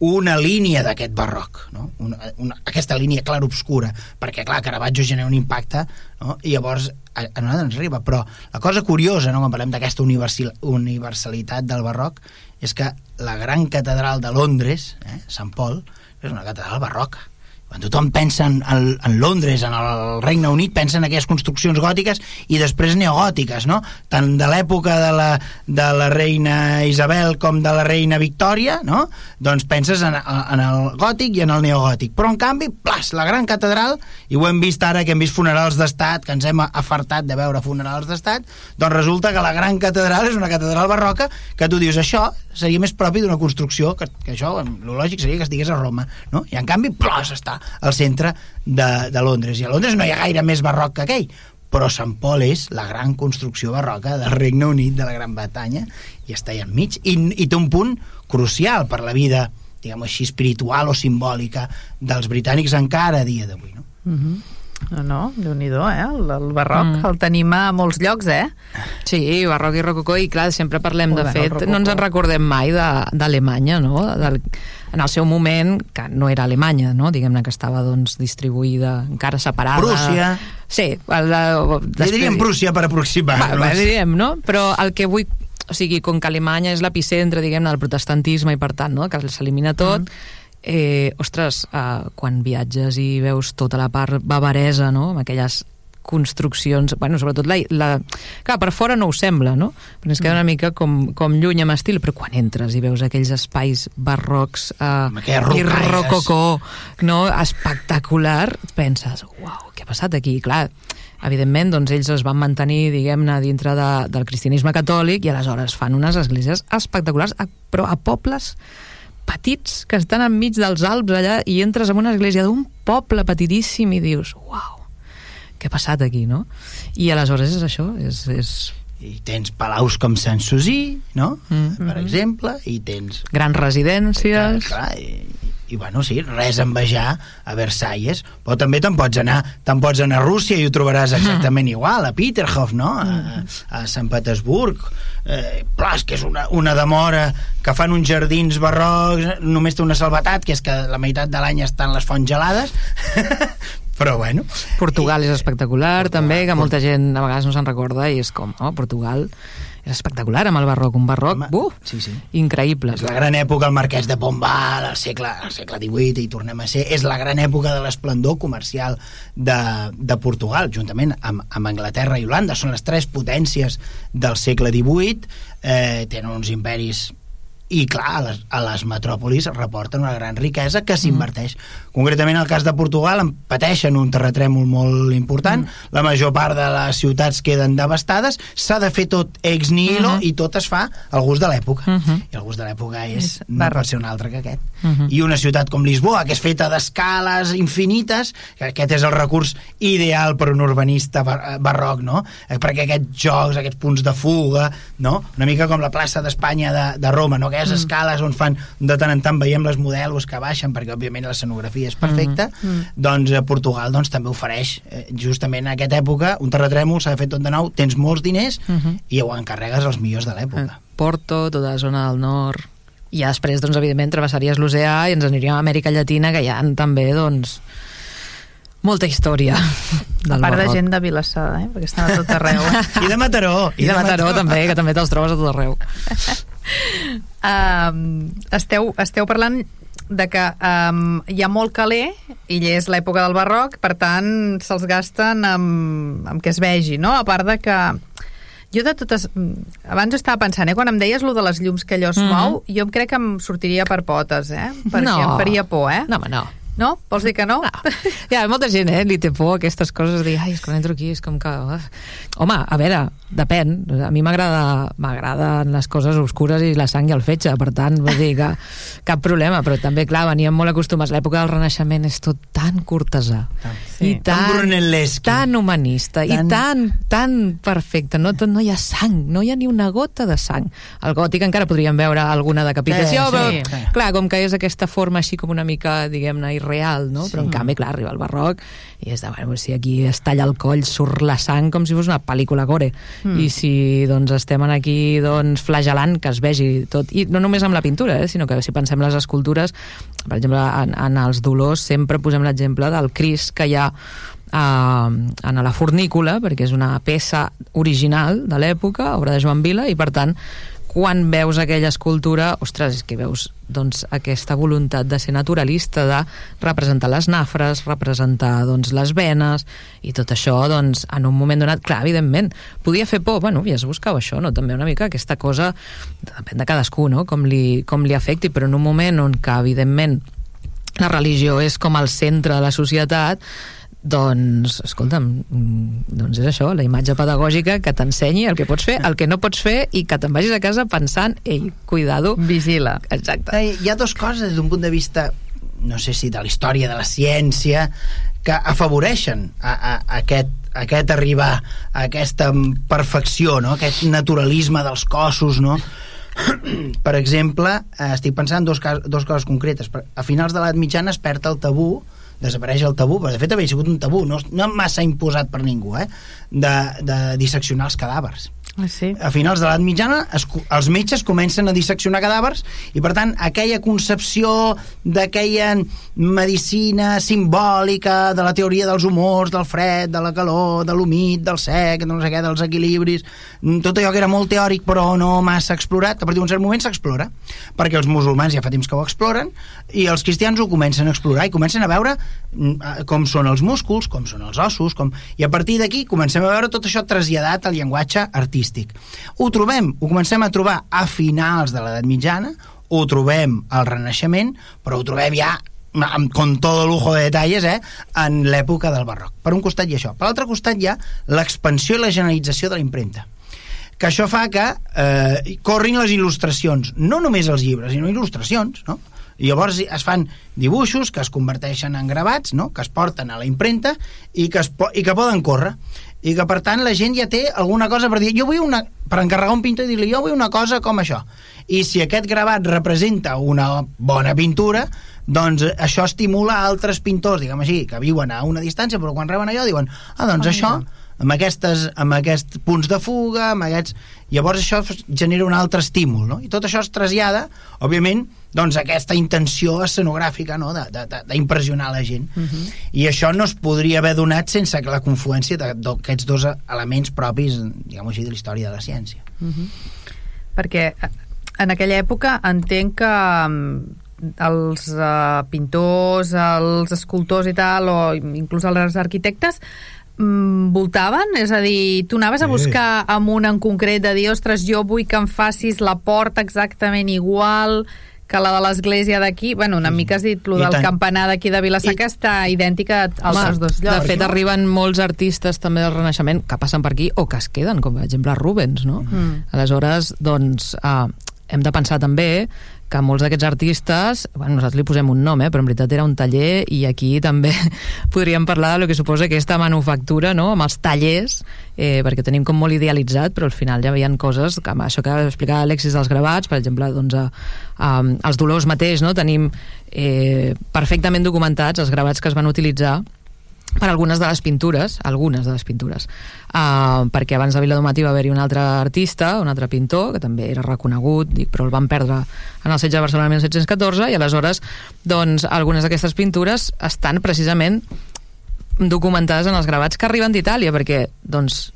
una línia d'aquest barroc, no? una, una, aquesta línia clar-obscura, perquè, clar, Caravaggio genera un impacte, no? i llavors a, a nosaltres ens arriba, però la cosa curiosa, no? quan parlem d'aquesta universalitat del barroc, és que la gran catedral de Londres, eh, Sant Pol, és una catedral barroca, quan tothom pensa en, en Londres, en el Regne Unit, pensa en aquelles construccions gòtiques i després neogòtiques, no? Tant de l'època de, la, de la reina Isabel com de la reina Victòria, no? Doncs penses en, en el gòtic i en el neogòtic. Però, en canvi, plas, la gran catedral, i ho hem vist ara que hem vist funerals d'estat, que ens hem afartat de veure funerals d'estat, doncs resulta que la gran catedral és una catedral barroca que tu dius, això seria més propi d'una construcció que, que això, el lògic seria que estigués a Roma, no? I en canvi, plos, està al centre de, de Londres. I a Londres no hi ha gaire més barroc que aquell, però Sant Pol és la gran construcció barroca del Regne Unit, de la Gran Bretanya, i està allà enmig. I, i té un punt crucial per la vida, diguem així, espiritual o simbòlica dels britànics encara a dia d'avui, no? Mm -hmm. No, no, déu nhi eh? El, el barroc mm. el tenim a molts llocs, eh? Sí, barroc i rococó, i clar, sempre parlem, Molt de fet, no ens en recordem mai d'Alemanya, no? Del, en el seu moment, que no era Alemanya, no? diguem-ne que estava doncs, distribuïda, encara separada. Prússia. Sí. El, després... diríem Prússia per aproximar-nos. Va, diríem, no? Però el que vull o sigui, com que Alemanya és l'epicentre, diguem-ne, del protestantisme i per tant, no? que s'elimina tot, mm eh, ostres, eh, quan viatges i veus tota la part bavaresa, no?, amb aquelles construccions, bueno, sobretot la, la... Clar, per fora no ho sembla, no? Però es queda una mica com, com lluny amb estil, però quan entres i veus aquells espais barrocs eh, i rococó, no? espectacular, penses, uau, què ha passat aquí? Clar, evidentment, doncs ells es van mantenir, diguem-ne, dintre de, del cristianisme catòlic i aleshores fan unes esglésies espectaculars, però a pobles petits que estan enmig dels Alps allà i entres en una església d'un poble petitíssim i dius, uau, què ha passat aquí, no? I aleshores és això, és... és... I tens palaus com Sant Susí, no? Mm -hmm. Per mm-hmm. exemple, i tens... Grans residències... Clar, clar, i, i bueno, sí, res a envejar a Versalles, però també te'n pots anar te'n pots anar a Rússia i ho trobaràs exactament igual, a Peterhof, no? A, a Sant Petersburg. Eh, però és que és una, una demora que fan uns jardins barrocs, només té una salvetat, que és que la meitat de l'any estan les fonts gelades, però bueno. Portugal és espectacular, Portugal, també, que molta gent a vegades no se'n recorda, i és com, oh, Portugal és espectacular amb el barroc, un barroc, Home, buf, sí, sí. increïble. És la gran època, el marquès de Pombal, al segle, al segle XVIII, i tornem a ser... És la gran època de l'esplendor comercial de, de Portugal, juntament amb, amb Anglaterra i Holanda. Són les tres potències del segle XVIII, eh, tenen uns imperis i clar, a les, a les metròpolis reporten una gran riquesa que s'inverteix. Mm. Concretament, el cas de Portugal en pateixen un terratrèmol molt important, mm. la major part de les ciutats queden devastades, s'ha de fer tot ex nihilo Mm -hmm. i tot es fa al gust de l'època. Mm -hmm. I el gust de l'època és, És no pot ser un altre que aquest. -hmm. I una ciutat com Lisboa, que és feta d'escales infinites, que aquest és el recurs ideal per un urbanista bar barroc, no? Eh, Perquè aquests jocs, aquests punts de fuga, no? Una mica com la plaça d'Espanya de, de Roma, no? Aquelles mm. escales on fan, de tant en tant veiem les modelos que baixen, perquè òbviament l'escenografia és perfecta, mm. doncs a Portugal doncs, també ofereix, eh, justament en aquesta època, un terratrèmol, s'ha de fer tot de nou, tens molts diners Mm -hmm. i ho encarregues als millors de l'època. Porto, tota la zona del nord... I ja després, doncs, evidentment, travessaries l'oceà i ens aniríem a Amèrica Llatina, que hi ha també, doncs, molta història del A part de barroc. gent de Vilassar, eh? perquè estan a tot arreu. I de Mataró. I de Mataró, també, que també te'ls trobes a tot arreu. um, esteu, esteu parlant de que um, hi ha molt caler i és l'època del barroc, per tant se'ls gasten amb, amb que es vegi, no? A part de que jo de totes... mm, Abans estava pensant, eh, quan em deies lo de les llums que allò es Mhm. mou, jo em crec que em sortiria per potes, eh? Perquè No. em faria por, eh? No, home, no. No? Vols dir que no? No. Hi ha molta gent, eh, li té por aquestes coses, de dir, ai, és que quan entro aquí és com que... uf. Home, a veure, depèn. A mi m'agrada m'agraden les coses oscures i la sang i el fetge, per tant, vull dir que cap problema, però també, clar, veníem molt acostumats. L'època del Renaixement és tot tan cortesà. Sí. I Tan tan, tan humanista Tan- i tan, tan perfecte. No, no hi ha sang, no hi ha ni una gota de sang. Al gòtic encara podríem veure alguna decapitació, Sí, sí, però, sí. clar, com que és aquesta forma així com una mica, diguem-ne, irreal, no? Però en canvi, clar, arriba el barroc i és de, bueno, si aquí es talla el coll, surt la sang com si fos una pel·lícula gore. Mm. I si doncs estem aquí doncs flagelant que es vegi tot, i no només amb la pintura, eh, sinó que si pensem les escultures, per exemple, en, en els dolors sempre posem l'exemple del Cris que hi ha eh, en la fornícula, perquè és una peça original de l'època, obra de Joan Vila, i per tant quan veus aquella escultura, ostres, és que veus doncs, aquesta voluntat de ser naturalista, de representar les nafres, representar doncs, les venes, i tot això, doncs, en un moment donat, clar, evidentment, podia fer por, bueno, ja es buscava això, no? també una mica aquesta cosa, depèn de cadascú, no? com, li, com li afecti, però en un moment on que, evidentment, la religió és com el centre de la societat, doncs, escolta'm, mm, doncs és això, la imatge pedagògica que t'ensenyi el que pots fer, el que no pots fer i que te'n vagis a casa pensant, ei, cuidado. Vigila. Exacte. Hi ha dues coses des d'un punt de vista no sé si de la història de la ciència que afavoreixen a, a, a aquest, a aquest arribar a aquesta perfecció, no? aquest naturalisme dels cossos no? per exemple eh, estic pensant en dos, cas, dos coses concretes a finals de l'edat mitjana es perd el tabú desapareix el tabú, però de fet havia sigut un tabú no, no massa imposat per ningú eh? de, de disseccionar els cadàvers sí? a finals de l'edat mitjana es, els metges comencen a disseccionar cadàvers i per tant aquella concepció d'aquella medicina simbòlica de la teoria dels humors, del fred, de la calor, de l'humit, del sec, no sé què, dels equilibris, mm, tot allò que era molt teòric però no massa explorat, a partir d'un cert moment s'explora, perquè els musulmans ja fa temps que ho exploren i els cristians ho comencen a explorar i comencen a veure mm, com són els músculs, com són els ossos, com... i a partir d'aquí comencem a veure tot això traslladat al llenguatge artístic. Ho trobem, ho comencem a trobar a finals de l'edat mitjana, ho trobem al Renaixement, però ho trobem ja amb, con todo lujo de detalles eh, en l'època del barroc. Per un costat hi ha això. Per l'altre costat hi ha l'expansió i la generalització de la impremta que això fa que eh, corrin les il·lustracions, no només els llibres, sinó il·lustracions, no? I llavors es fan dibuixos que es converteixen en gravats, no? que es porten a la impremta i que, es po i que poden córrer. I que, per tant, la gent ja té alguna cosa per dir, jo vull una... per encarregar un pintor i dir-li, jo vull una cosa com això. I si aquest gravat representa una bona pintura, doncs això estimula altres pintors, diguem així, que viuen a una distància, però quan reben allò diuen, ah, doncs Ah, això mira. amb, aquestes, amb aquests punts de fuga, amb aquests... Llavors això genera un altre estímul, no? I tot això es trasllada, òbviament, doncs aquesta intenció escenogràfica no? d'impressionar la gent. Uh -huh. I això no es podria haver donat sense la confluència d'aquests dos elements propis, diguem així, de la història de la ciència. Uh -huh. Perquè eh, en aquella època entenc que mm, els uh, pintors, els escultors i tal, o inclús els arquitectes, mm, voltaven? És a dir, tu anaves a buscar amb un en concret de dir, ostres, jo vull que em facis la porta exactament igual que la de l'església d'aquí, bueno, una mica has dit lo del tant. campanar d'aquí de Vilassar, que està idèntica als Home, dos llocs. De fet, no? arriben molts artistes també del Renaixement que passen per aquí o que es queden, com per exemple Rubens, no? Mm. Aleshores, doncs, uh, hem de pensar també que molts d'aquests artistes, bueno, nosaltres li posem un nom, eh, però en veritat era un taller i aquí també podríem parlar de lo que suposa aquesta manufactura, no?, amb els tallers, eh, perquè tenim com molt idealitzat, però al final ja veien coses, que això que explicava Alexis dels gravats, per exemple, doncs, a, a, els dolors mateix, no?, tenim eh, perfectament documentats els gravats que es van utilitzar per algunes de les pintures, algunes de les pintures, uh, perquè abans de Viladomati va haver-hi un altre artista, un altre pintor, que també era reconegut, dic, però el van perdre en el setge de Barcelona 1714, i aleshores, doncs, algunes d'aquestes pintures estan precisament documentades en els gravats que arriben d'Itàlia, perquè, doncs,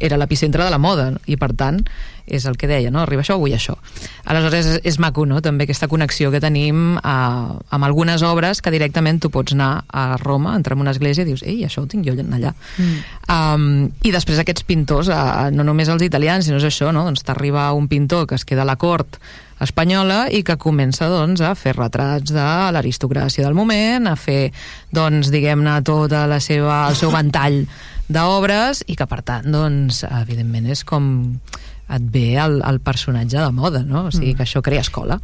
era l'epicentre de la moda, i per tant, és el que deia, no? arriba això, vull això. Aleshores és, és maco, no? també aquesta connexió que tenim a, eh, amb algunes obres que directament tu pots anar a Roma, entrar en una església i dius, ei, això ho tinc jo allà. Mm. Um, I després aquests pintors, uh, no només els italians, sinó és això, no? doncs t'arriba un pintor que es queda a la cort espanyola i que comença doncs, a fer retrats de l'aristocràcia del moment, a fer, doncs, diguem-ne, tota la seva, el seu ventall d'obres i que, per tant, doncs, evidentment és com et ve el, el personatge de moda, no? O sigui, mm. que això crea escola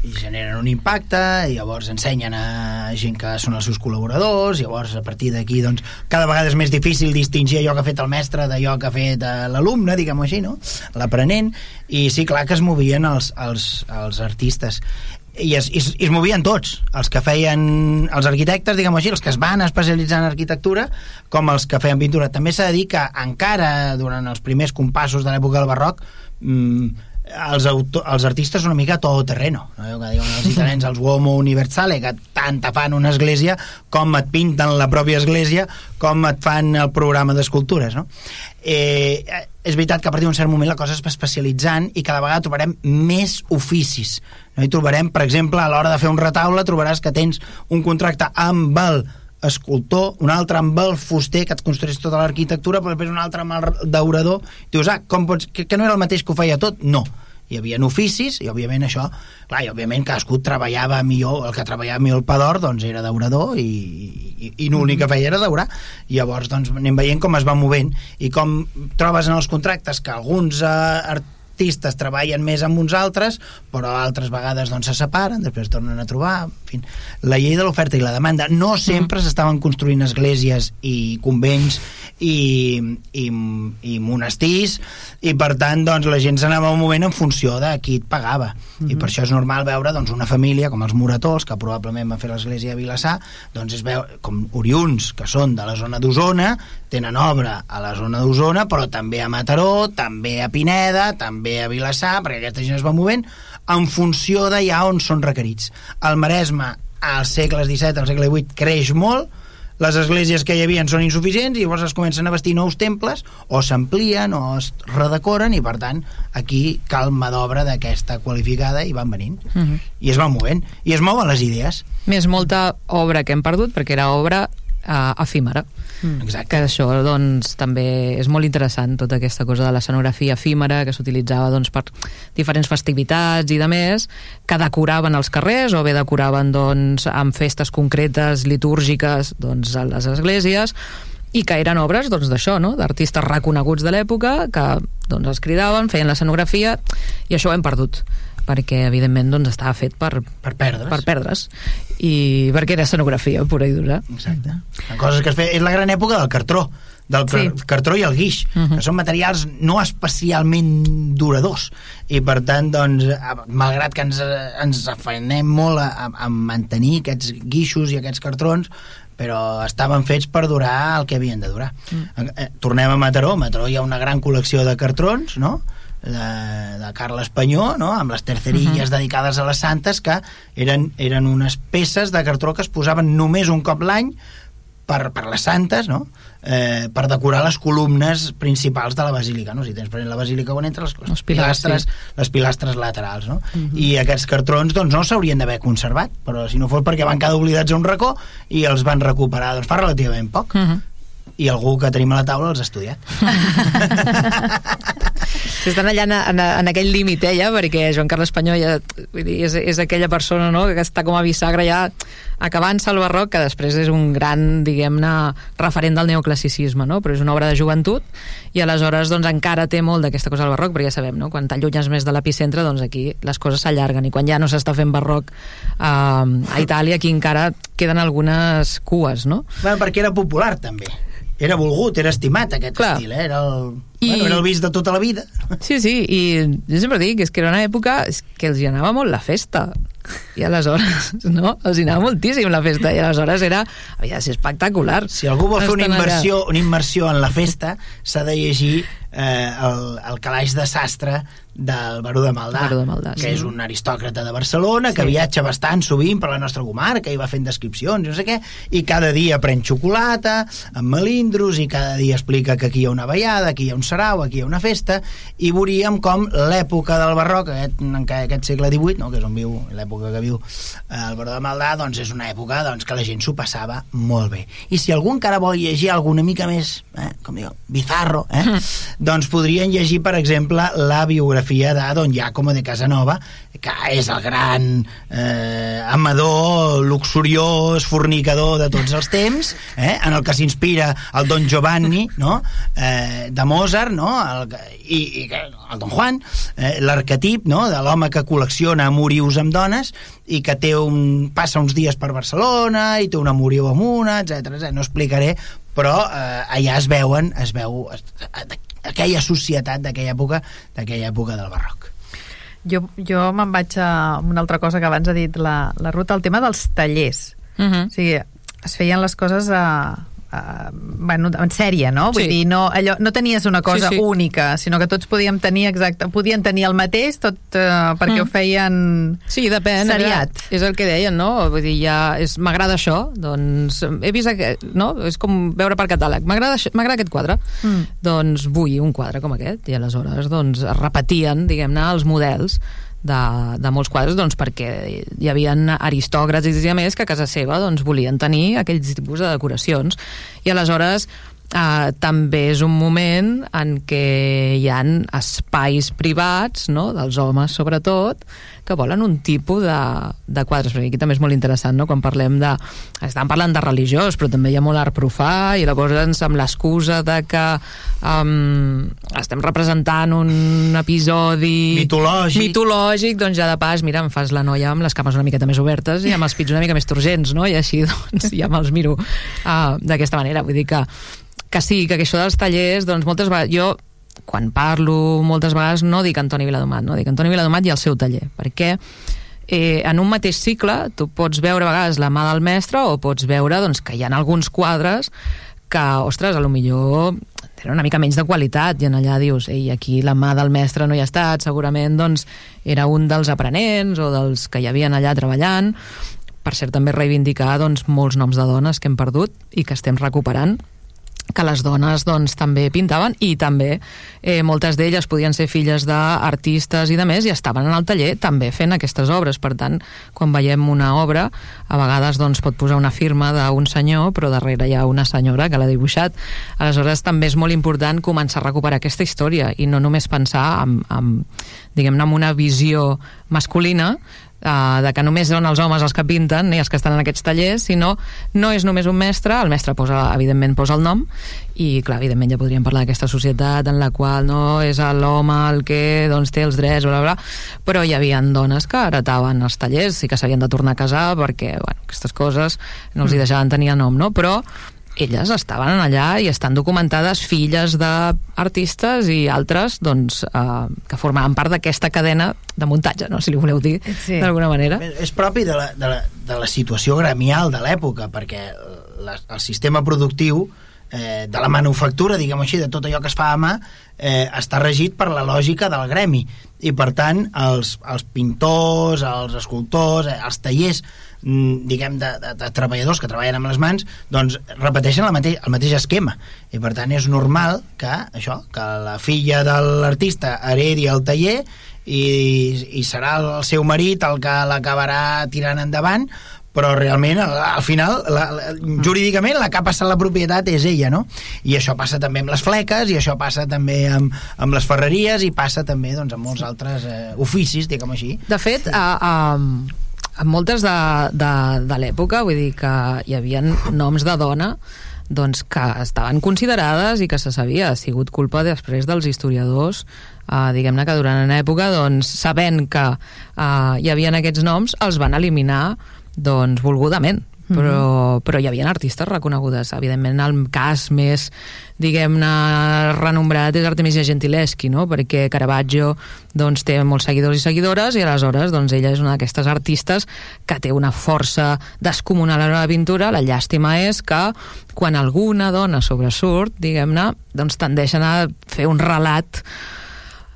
i generen un impacte i llavors ensenyen a gent que són els seus col·laboradors i llavors a partir d'aquí doncs, cada vegada és més difícil distingir allò que ha fet el mestre d'allò que ha fet eh, l'alumne, diguem-ho així, no? l'aprenent, i sí, clar que es movien els, els, els artistes i es, es, es movien tots, els que feien els arquitectes, diguem així, els que es van especialitzar en arquitectura, com els que feien pintura. També s'ha de dir que encara durant els primers compassos de l'època del barroc mmm, els, autor, els artistes una mica tot terreno no? que diuen els italians els uomo universale que tant te fan una església com et pinten la pròpia església com et fan el programa d'escultures no? eh, és veritat que a partir d'un cert moment la cosa es va especialitzant i cada vegada trobarem més oficis no? i trobarem, per exemple, a l'hora de fer un retaule trobaràs que tens un contracte amb el escultor, un altre amb el fuster que et construeix tota l'arquitectura, però després un altre amb el daurador. Dius, ah, com pots, que, que no era el mateix que ho feia tot? No. Hi havia oficis i, òbviament, això... Clar, i, òbviament, cadascú treballava millor, el que treballava millor el pador, doncs, era daurador i, i, i l'únic que feia era daurar. I llavors, doncs, anem veient com es va movent i com trobes en els contractes que alguns eh, artistes treballen més amb uns altres, però altres vegades doncs, se separen, després tornen a trobar... En fi, la llei de l'oferta i la demanda. No sempre mm. s'estaven construint esglésies i convents i, i, i monestirs, i per tant doncs, la gent s'anava un moment en funció de qui et pagava. Mm -hmm. I per això és normal veure doncs, una família com els Morators, que probablement van fer l'església de Vilassar, doncs es veu com oriuns que són de la zona d'Osona, tenen obra a la zona d'Osona, però també a Mataró, també a Pineda, també a Vilassar, perquè aquesta gent es va movent en funció d'allà on són requerits. El Maresme, als segles XVII, al segle XVIII, creix molt, les esglésies que hi havia són insuficients i llavors es comencen a vestir nous temples o s'amplien o es redecoren i per tant aquí cal mà d'obra d'aquesta qualificada i van venint uh mhm. -huh. i es van movent i es mouen les idees més molta obra que hem perdut perquè era obra uh, efímera Mm. Exacte. Que això, doncs, també és molt interessant, tota aquesta cosa de l'escenografia efímera que s'utilitzava doncs, per diferents festivitats i de més, que decoraven els carrers o bé decoraven doncs, amb festes concretes, litúrgiques, doncs, a les esglésies, i que eren obres doncs, d'això, no? d'artistes reconeguts de l'època que doncs, els cridaven, feien l'escenografia i això ho hem perdut perquè evidentment doncs, estava fet per, per perdre's. per perdre's i perquè era escenografia pura i dura exacte, coses que es feia, és la gran època del cartró del Sí. cartró i el guix, uh -huh. que són materials no especialment duradors i per tant, doncs, malgrat que ens, ens afanem molt a, a, a mantenir aquests guixos i aquests cartrons però estaven fets per durar el que havien de durar. Mm. Eh, tornem a Mataró. A Mataró hi ha una gran col·lecció de cartrons, no?, de, de Carles Panyó, no? amb les tercerilles uh -huh. dedicades a les santes, que eren, eren unes peces de cartró que es posaven només un cop l'any per, per les santes, no? eh, per decorar les columnes principals de la basílica, no? Si tens present la basílica on entra les, les, pilars, pilastres, sí. les pilastres laterals, no? I aquests cartrons, doncs, no s'haurien d'haver conservat, però si no fos perquè van quedar oblidats a un racó i els van recuperar, doncs, fa relativament poc. Uh -huh. I algú que tenim a la taula els ha estudiat. Si estan allà en, en, en aquell límit, eh, ja, perquè Joan Carles Panyó ja, vull dir, és, és aquella persona no, que està com a bisagra ja acabant-se el barroc, que després és un gran, diguem-ne, referent del neoclassicisme, no? però és una obra de joventut i aleshores doncs, encara té molt d'aquesta cosa del barroc, perquè ja sabem, no? quan t'allunyes més de l'epicentre, doncs aquí les coses s'allarguen i quan ja no s'està fent barroc eh, a Itàlia, aquí encara queden algunes cues, no? Bueno, perquè era popular, també. Era volgut, era estimat, aquest Clar. estil, eh? Era el, I- bueno, era el vist de tota la vida. Sí, sí, i jo sempre dic és que era una època que els hi anava molt la festa i aleshores, no? Els hi anava moltíssim la festa i aleshores era, havia de ser espectacular. Si algú vol fer una immersió, una immersió en la festa, s'ha de llegir eh, el, el calaix de sastre del Baró de Maldà, Baró de Maldà, que sí. és un aristòcrata de Barcelona, que viatja bastant sovint per la nostra comarca i va fent descripcions, no sé què, i cada dia pren xocolata amb melindros i cada dia explica que aquí hi ha una ballada, aquí hi ha un sarau, aquí hi ha una festa, i veuríem com l'època del barroc, aquest, aquest segle XVIII, no, que és on viu l'època que viu eh, el Baró de Maldà, doncs és una època doncs, que la gent s'ho passava molt bé. I si algú encara vol llegir alguna mica més, eh, com diu, bizarro, eh, doncs podrien llegir, per exemple, la biografia de Don Giacomo de Casanova, que és el gran eh, amador, luxuriós, fornicador de tots els temps, eh, en el que s'inspira el Don Giovanni, no?, eh, de Mozart, no?, el, i, i el Don Juan, eh, l'arquetip, no?, de l'home que col·lecciona amorius amb dones i que té un, passa uns dies per Barcelona i té un amoriu amb una, etc. No explicaré, però eh, allà es veuen, es veu es, aquella societat d'aquella època, d'aquella època del barroc. Jo, jo me'n vaig a una altra cosa que abans ha dit la, la Ruta, el tema dels tallers. Uh -huh. O sigui, es feien les coses a, a, bueno, en sèrie, no? Vull Sí. dir, no, allò, no tenies una cosa Sí, sí. única, sinó que tots podíem tenir exacte, podien tenir el mateix, tot eh, perquè Mm. ho feien... Sí, depèn. Seriat. Era, és el que deien, no? Vull dir, ja m'agrada això, doncs he vist aquest, no? És com veure per catàleg. M'agrada aquest quadre. Mm. Doncs vull un quadre com aquest. I aleshores, doncs, es repetien, diguem-ne, els models de, de molts quadres doncs, perquè hi havia aristòcrates i més que a casa seva doncs, volien tenir aquells tipus de decoracions. I aleshores Uh, també és un moment en què hi han espais privats, no? dels homes sobretot, que volen un tipus de, de quadres, perquè aquí també és molt interessant, no? quan parlem de... Estan parlant de religiós, però també hi ha molt art profà, i llavors amb l'excusa de que um, estem representant un episodi... Mitològic. Mitològic, doncs ja de pas, mira, em fas la noia amb les cames una miqueta més obertes i amb els pits una mica més turgents, no? I així, doncs, ja me'ls miro uh, d'aquesta manera. Vull dir que que sí, que això dels tallers, doncs moltes vegades, jo quan parlo moltes vegades no dic Antoni Viladomat, no dic Antoni Viladomat i el seu taller, perquè eh, en un mateix cicle tu pots veure a vegades la mà del mestre o pots veure doncs, que hi ha alguns quadres que, ostres, a lo millor tenen una mica menys de qualitat i en allà dius, ei, aquí la mà del mestre no hi ha estat, segurament doncs, era un dels aprenents o dels que hi havien allà treballant. Per cert també reivindicar doncs, molts noms de dones que hem perdut i que estem recuperant que les dones doncs, també pintaven i també eh, moltes d'elles podien ser filles d'artistes i de més i estaven en el taller també fent aquestes obres. Per tant, quan veiem una obra a vegades doncs, pot posar una firma d'un senyor però darrere hi ha una senyora que l'ha dibuixat. Aleshores també és molt important començar a recuperar aquesta història i no només pensar en, en, diguem-ne en una visió masculina uh, de que només són els homes els que pinten i els que estan en aquests tallers, sinó no és només un mestre, el mestre posa, evidentment posa el nom i clar, evidentment ja podríem parlar d'aquesta societat en la qual no és l'home el que doncs, té els drets, bla, bla, bla, però hi havia dones que heretaven els tallers i que s'havien de tornar a casar perquè bueno, aquestes coses no els hi deixaven tenir el nom, no? però elles estaven allà i estan documentades filles d'artistes i altres doncs, eh, que formaven part d'aquesta cadena de muntatge, no? si li voleu dir Sí. d'alguna manera. És propi de la, de la, de la situació gremial de l'època, perquè la, el sistema productiu eh, de la manufactura, diguem així, de tot allò que es fa a mà, eh, està regit per la lògica del gremi. I, per tant, els, els pintors, els escultors, eh, els tallers, diguem, de, de, de treballadors que treballen amb les mans, doncs repeteixen el mateix, el mateix esquema. I, per tant, és normal que això, que la filla de l'artista heredi el taller i, i serà el seu marit el que l'acabarà tirant endavant però realment al, al final la, la, jurídicament la que ha passat la propietat és ella, no? I això passa també amb les fleques i això passa també amb, amb les ferreries i passa també doncs, amb molts altres eh, oficis, diguem així. De fet, a, a, a moltes de, de, de l'època, vull dir que hi havia noms de dona doncs, que estaven considerades i que se sabia, ha sigut culpa després dels historiadors eh, diguem-ne que durant una època doncs, sabent que eh, hi havia aquests noms, els van eliminar doncs, volgudament però, però hi havia artistes reconegudes. Evidentment el cas més diguem-ne renombrat és Artemisia Gentileschi no? perquè Caravaggio doncs, té molts seguidors i seguidores i aleshores doncs, ella és una d'aquestes artistes que té una força descomunal a la pintura. La llàstima és que quan alguna dona sobresurt diguem-ne doncs tendeixen a fer un relat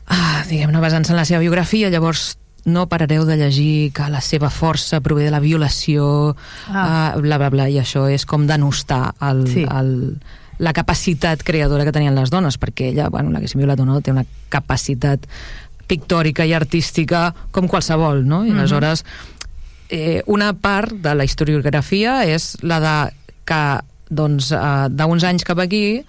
ah, diguem-ne basant-se en la seva biografia. Llavors no parareu de llegir que la seva força prové de la violació, ah. uh, bla, bla, bla, i això és com denostar el, Sí. el, la capacitat creadora que tenien les dones, perquè ella, bueno, l'haguessin violat o no, té una capacitat pictòrica i artística com qualsevol, no? I aleshores eh, una part de la historiografia és la de que doncs, eh, d'uns anys cap aquí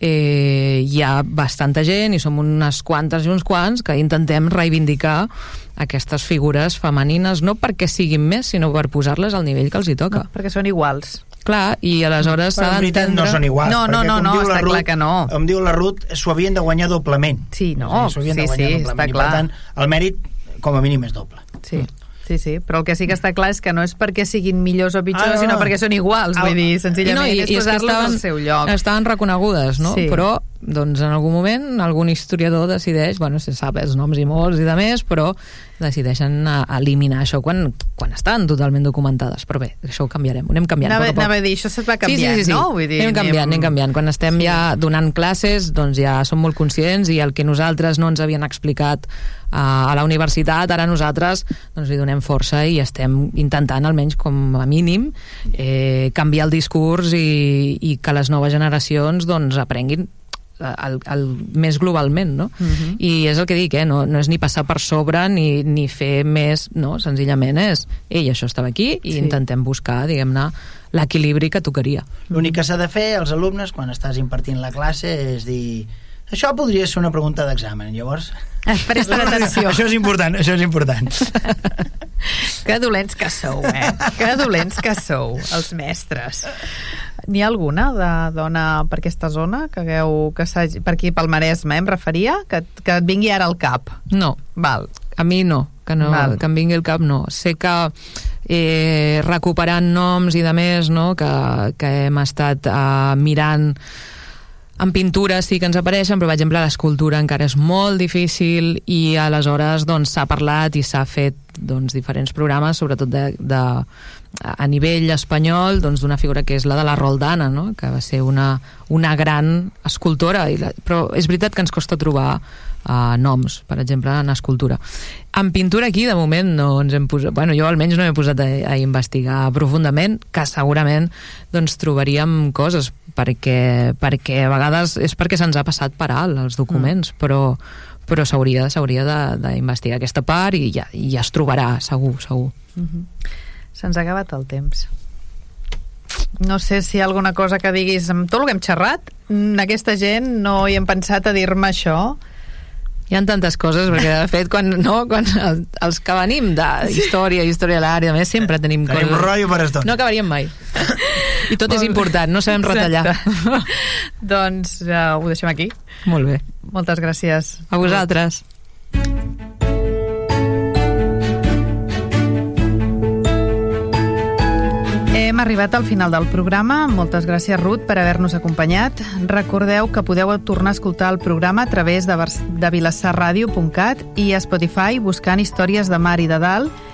eh, hi ha bastanta gent i som unes quantes i uns quants que intentem reivindicar aquestes figures femenines no perquè siguin més, sinó per posar-les al nivell que els hi toca. No, perquè són iguals. Clar, i aleshores Però s'ha en veritat d'entendre... no són iguals. No, no, no, no, diu la està Ruth, clar que no. Em diu la Ruth, s'ho havien de guanyar doblement. Sí, no, havien de sí, sí, està I, clar. Per tant, el mèrit, com a mínim, és doble. Sí. Sí, sí, però el que sí que està clar és que no és perquè siguin millors o pitjors, Ah, no, sinó no. perquè són iguals, Ah, vull dir, senzillament I és posar-los al seu lloc. Estaven reconegudes, no? Sí. Però, doncs, en algun moment, algun historiador decideix, bueno, se sap els noms i molts i de més, però decideixen a, eliminar això quan, quan estan totalment documentades. Però bé, això ho canviarem, ho anem canviant Anava, a poc a poc. anava a dir, això se't va canviant, sí, sí, sí, sí. no? Vull dir, anem canviant, anem canviant. Quan estem sí. ja donant classes, doncs ja som molt conscients i el que nosaltres no ens havien explicat uh, a la universitat, ara nosaltres doncs, li donem força i estem intentant, almenys com a mínim, eh, canviar el discurs i, i que les noves generacions doncs, aprenguin el, el, més globalment, no? Uh -huh. I és el que dic, eh? no, no és ni passar per sobre ni, ni fer més, no? Senzillament és, ei, això estava aquí i Sí. intentem buscar, diguem-ne, l'equilibri que tocaria. L'únic que s'ha de fer als alumnes quan estàs impartint la classe és dir això podria ser una pregunta d'examen, llavors... Presta atenció. Això és important, això és important. Que dolents que sou, eh? Que dolents que sou, els mestres. N'hi ha alguna de dona per aquesta zona que hagueu, que per aquí pel Maresme, eh, em referia, que, que et vingui ara al cap? No, Val. a mi no, que, no, Val. que em vingui al cap no. Sé que eh, recuperant noms i de més, no?, que, que hem estat eh, mirant en pintura sí que ens apareixen, però per exemple l'escultura encara és molt difícil i aleshores doncs s'ha parlat i s'ha fet doncs, diferents programes, sobretot de, de, a nivell espanyol doncs, d'una figura que és la de la Roldana, no? que va ser una, una gran escultora, i la, però és veritat que ens costa trobar uh, noms, per exemple, en escultura. En pintura aquí, de moment, no ens hem posat... Bueno, jo almenys no m'he posat a, a investigar profundament, que segurament doncs, trobaríem coses, perquè, perquè a vegades és perquè se'ns ha passat per alt els documents, mm. però, però s'hauria s'hauria de- d'investigar aquesta part i ja, i ja es trobarà, segur, segur. Se'ns ha acabat el temps. No sé si hi ha alguna cosa que diguis amb tot el que hem xerrat, mm, aquesta gent no hi hem pensat a dir-me això. Hi ha tantes coses, perquè de fet, quan, no, quan el, els que venim de història, història de l'àrea, a més, sempre tenim, Tenim coses... rotllo per estona. No acabaríem mai. I tot és Molt bé. important, no sabem retallar. Exacte. doncs ja ho deixem aquí. Molt bé. Moltes gràcies. A vosaltres. Hem arribat al final del programa. Moltes gràcies, Ruth, per haver-nos acompanyat. Recordeu que podeu tornar a escoltar el programa a través de, de vilassarradio.cat i a Spotify buscant històries de mar i de dalt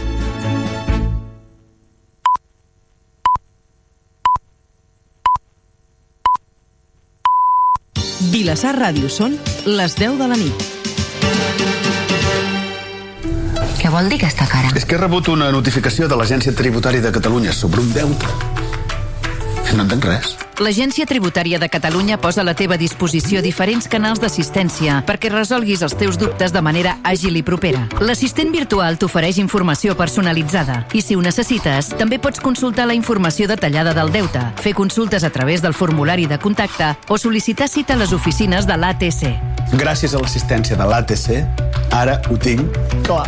Vilassar Ràdio són les 10 de la nit. Què vol dir aquesta cara? És que he rebut una notificació de l'Agència Tributària de Catalunya sobre un deute. No entenc res. L'Agència Tributària de Catalunya posa a la teva disposició diferents canals d'assistència perquè resolguis els teus dubtes de manera àgil i propera. L'assistent virtual t'ofereix informació personalitzada i, si ho necessites, també pots consultar la informació detallada del deute, fer consultes a través del formulari de contacte o sol·licitar cita a les oficines de l'ATC. Gràcies a l'assistència de l'ATC, ara ho tinc clar.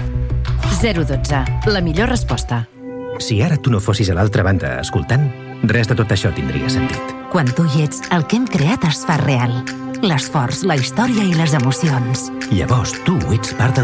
012. La millor resposta. Si ara tu no fossis a l'altra banda escoltant, res de tot això tindria sentit. Quan tu hi ets, el que hem creat es fa real. L'esforç, la història i les emocions. Llavors tu ets part del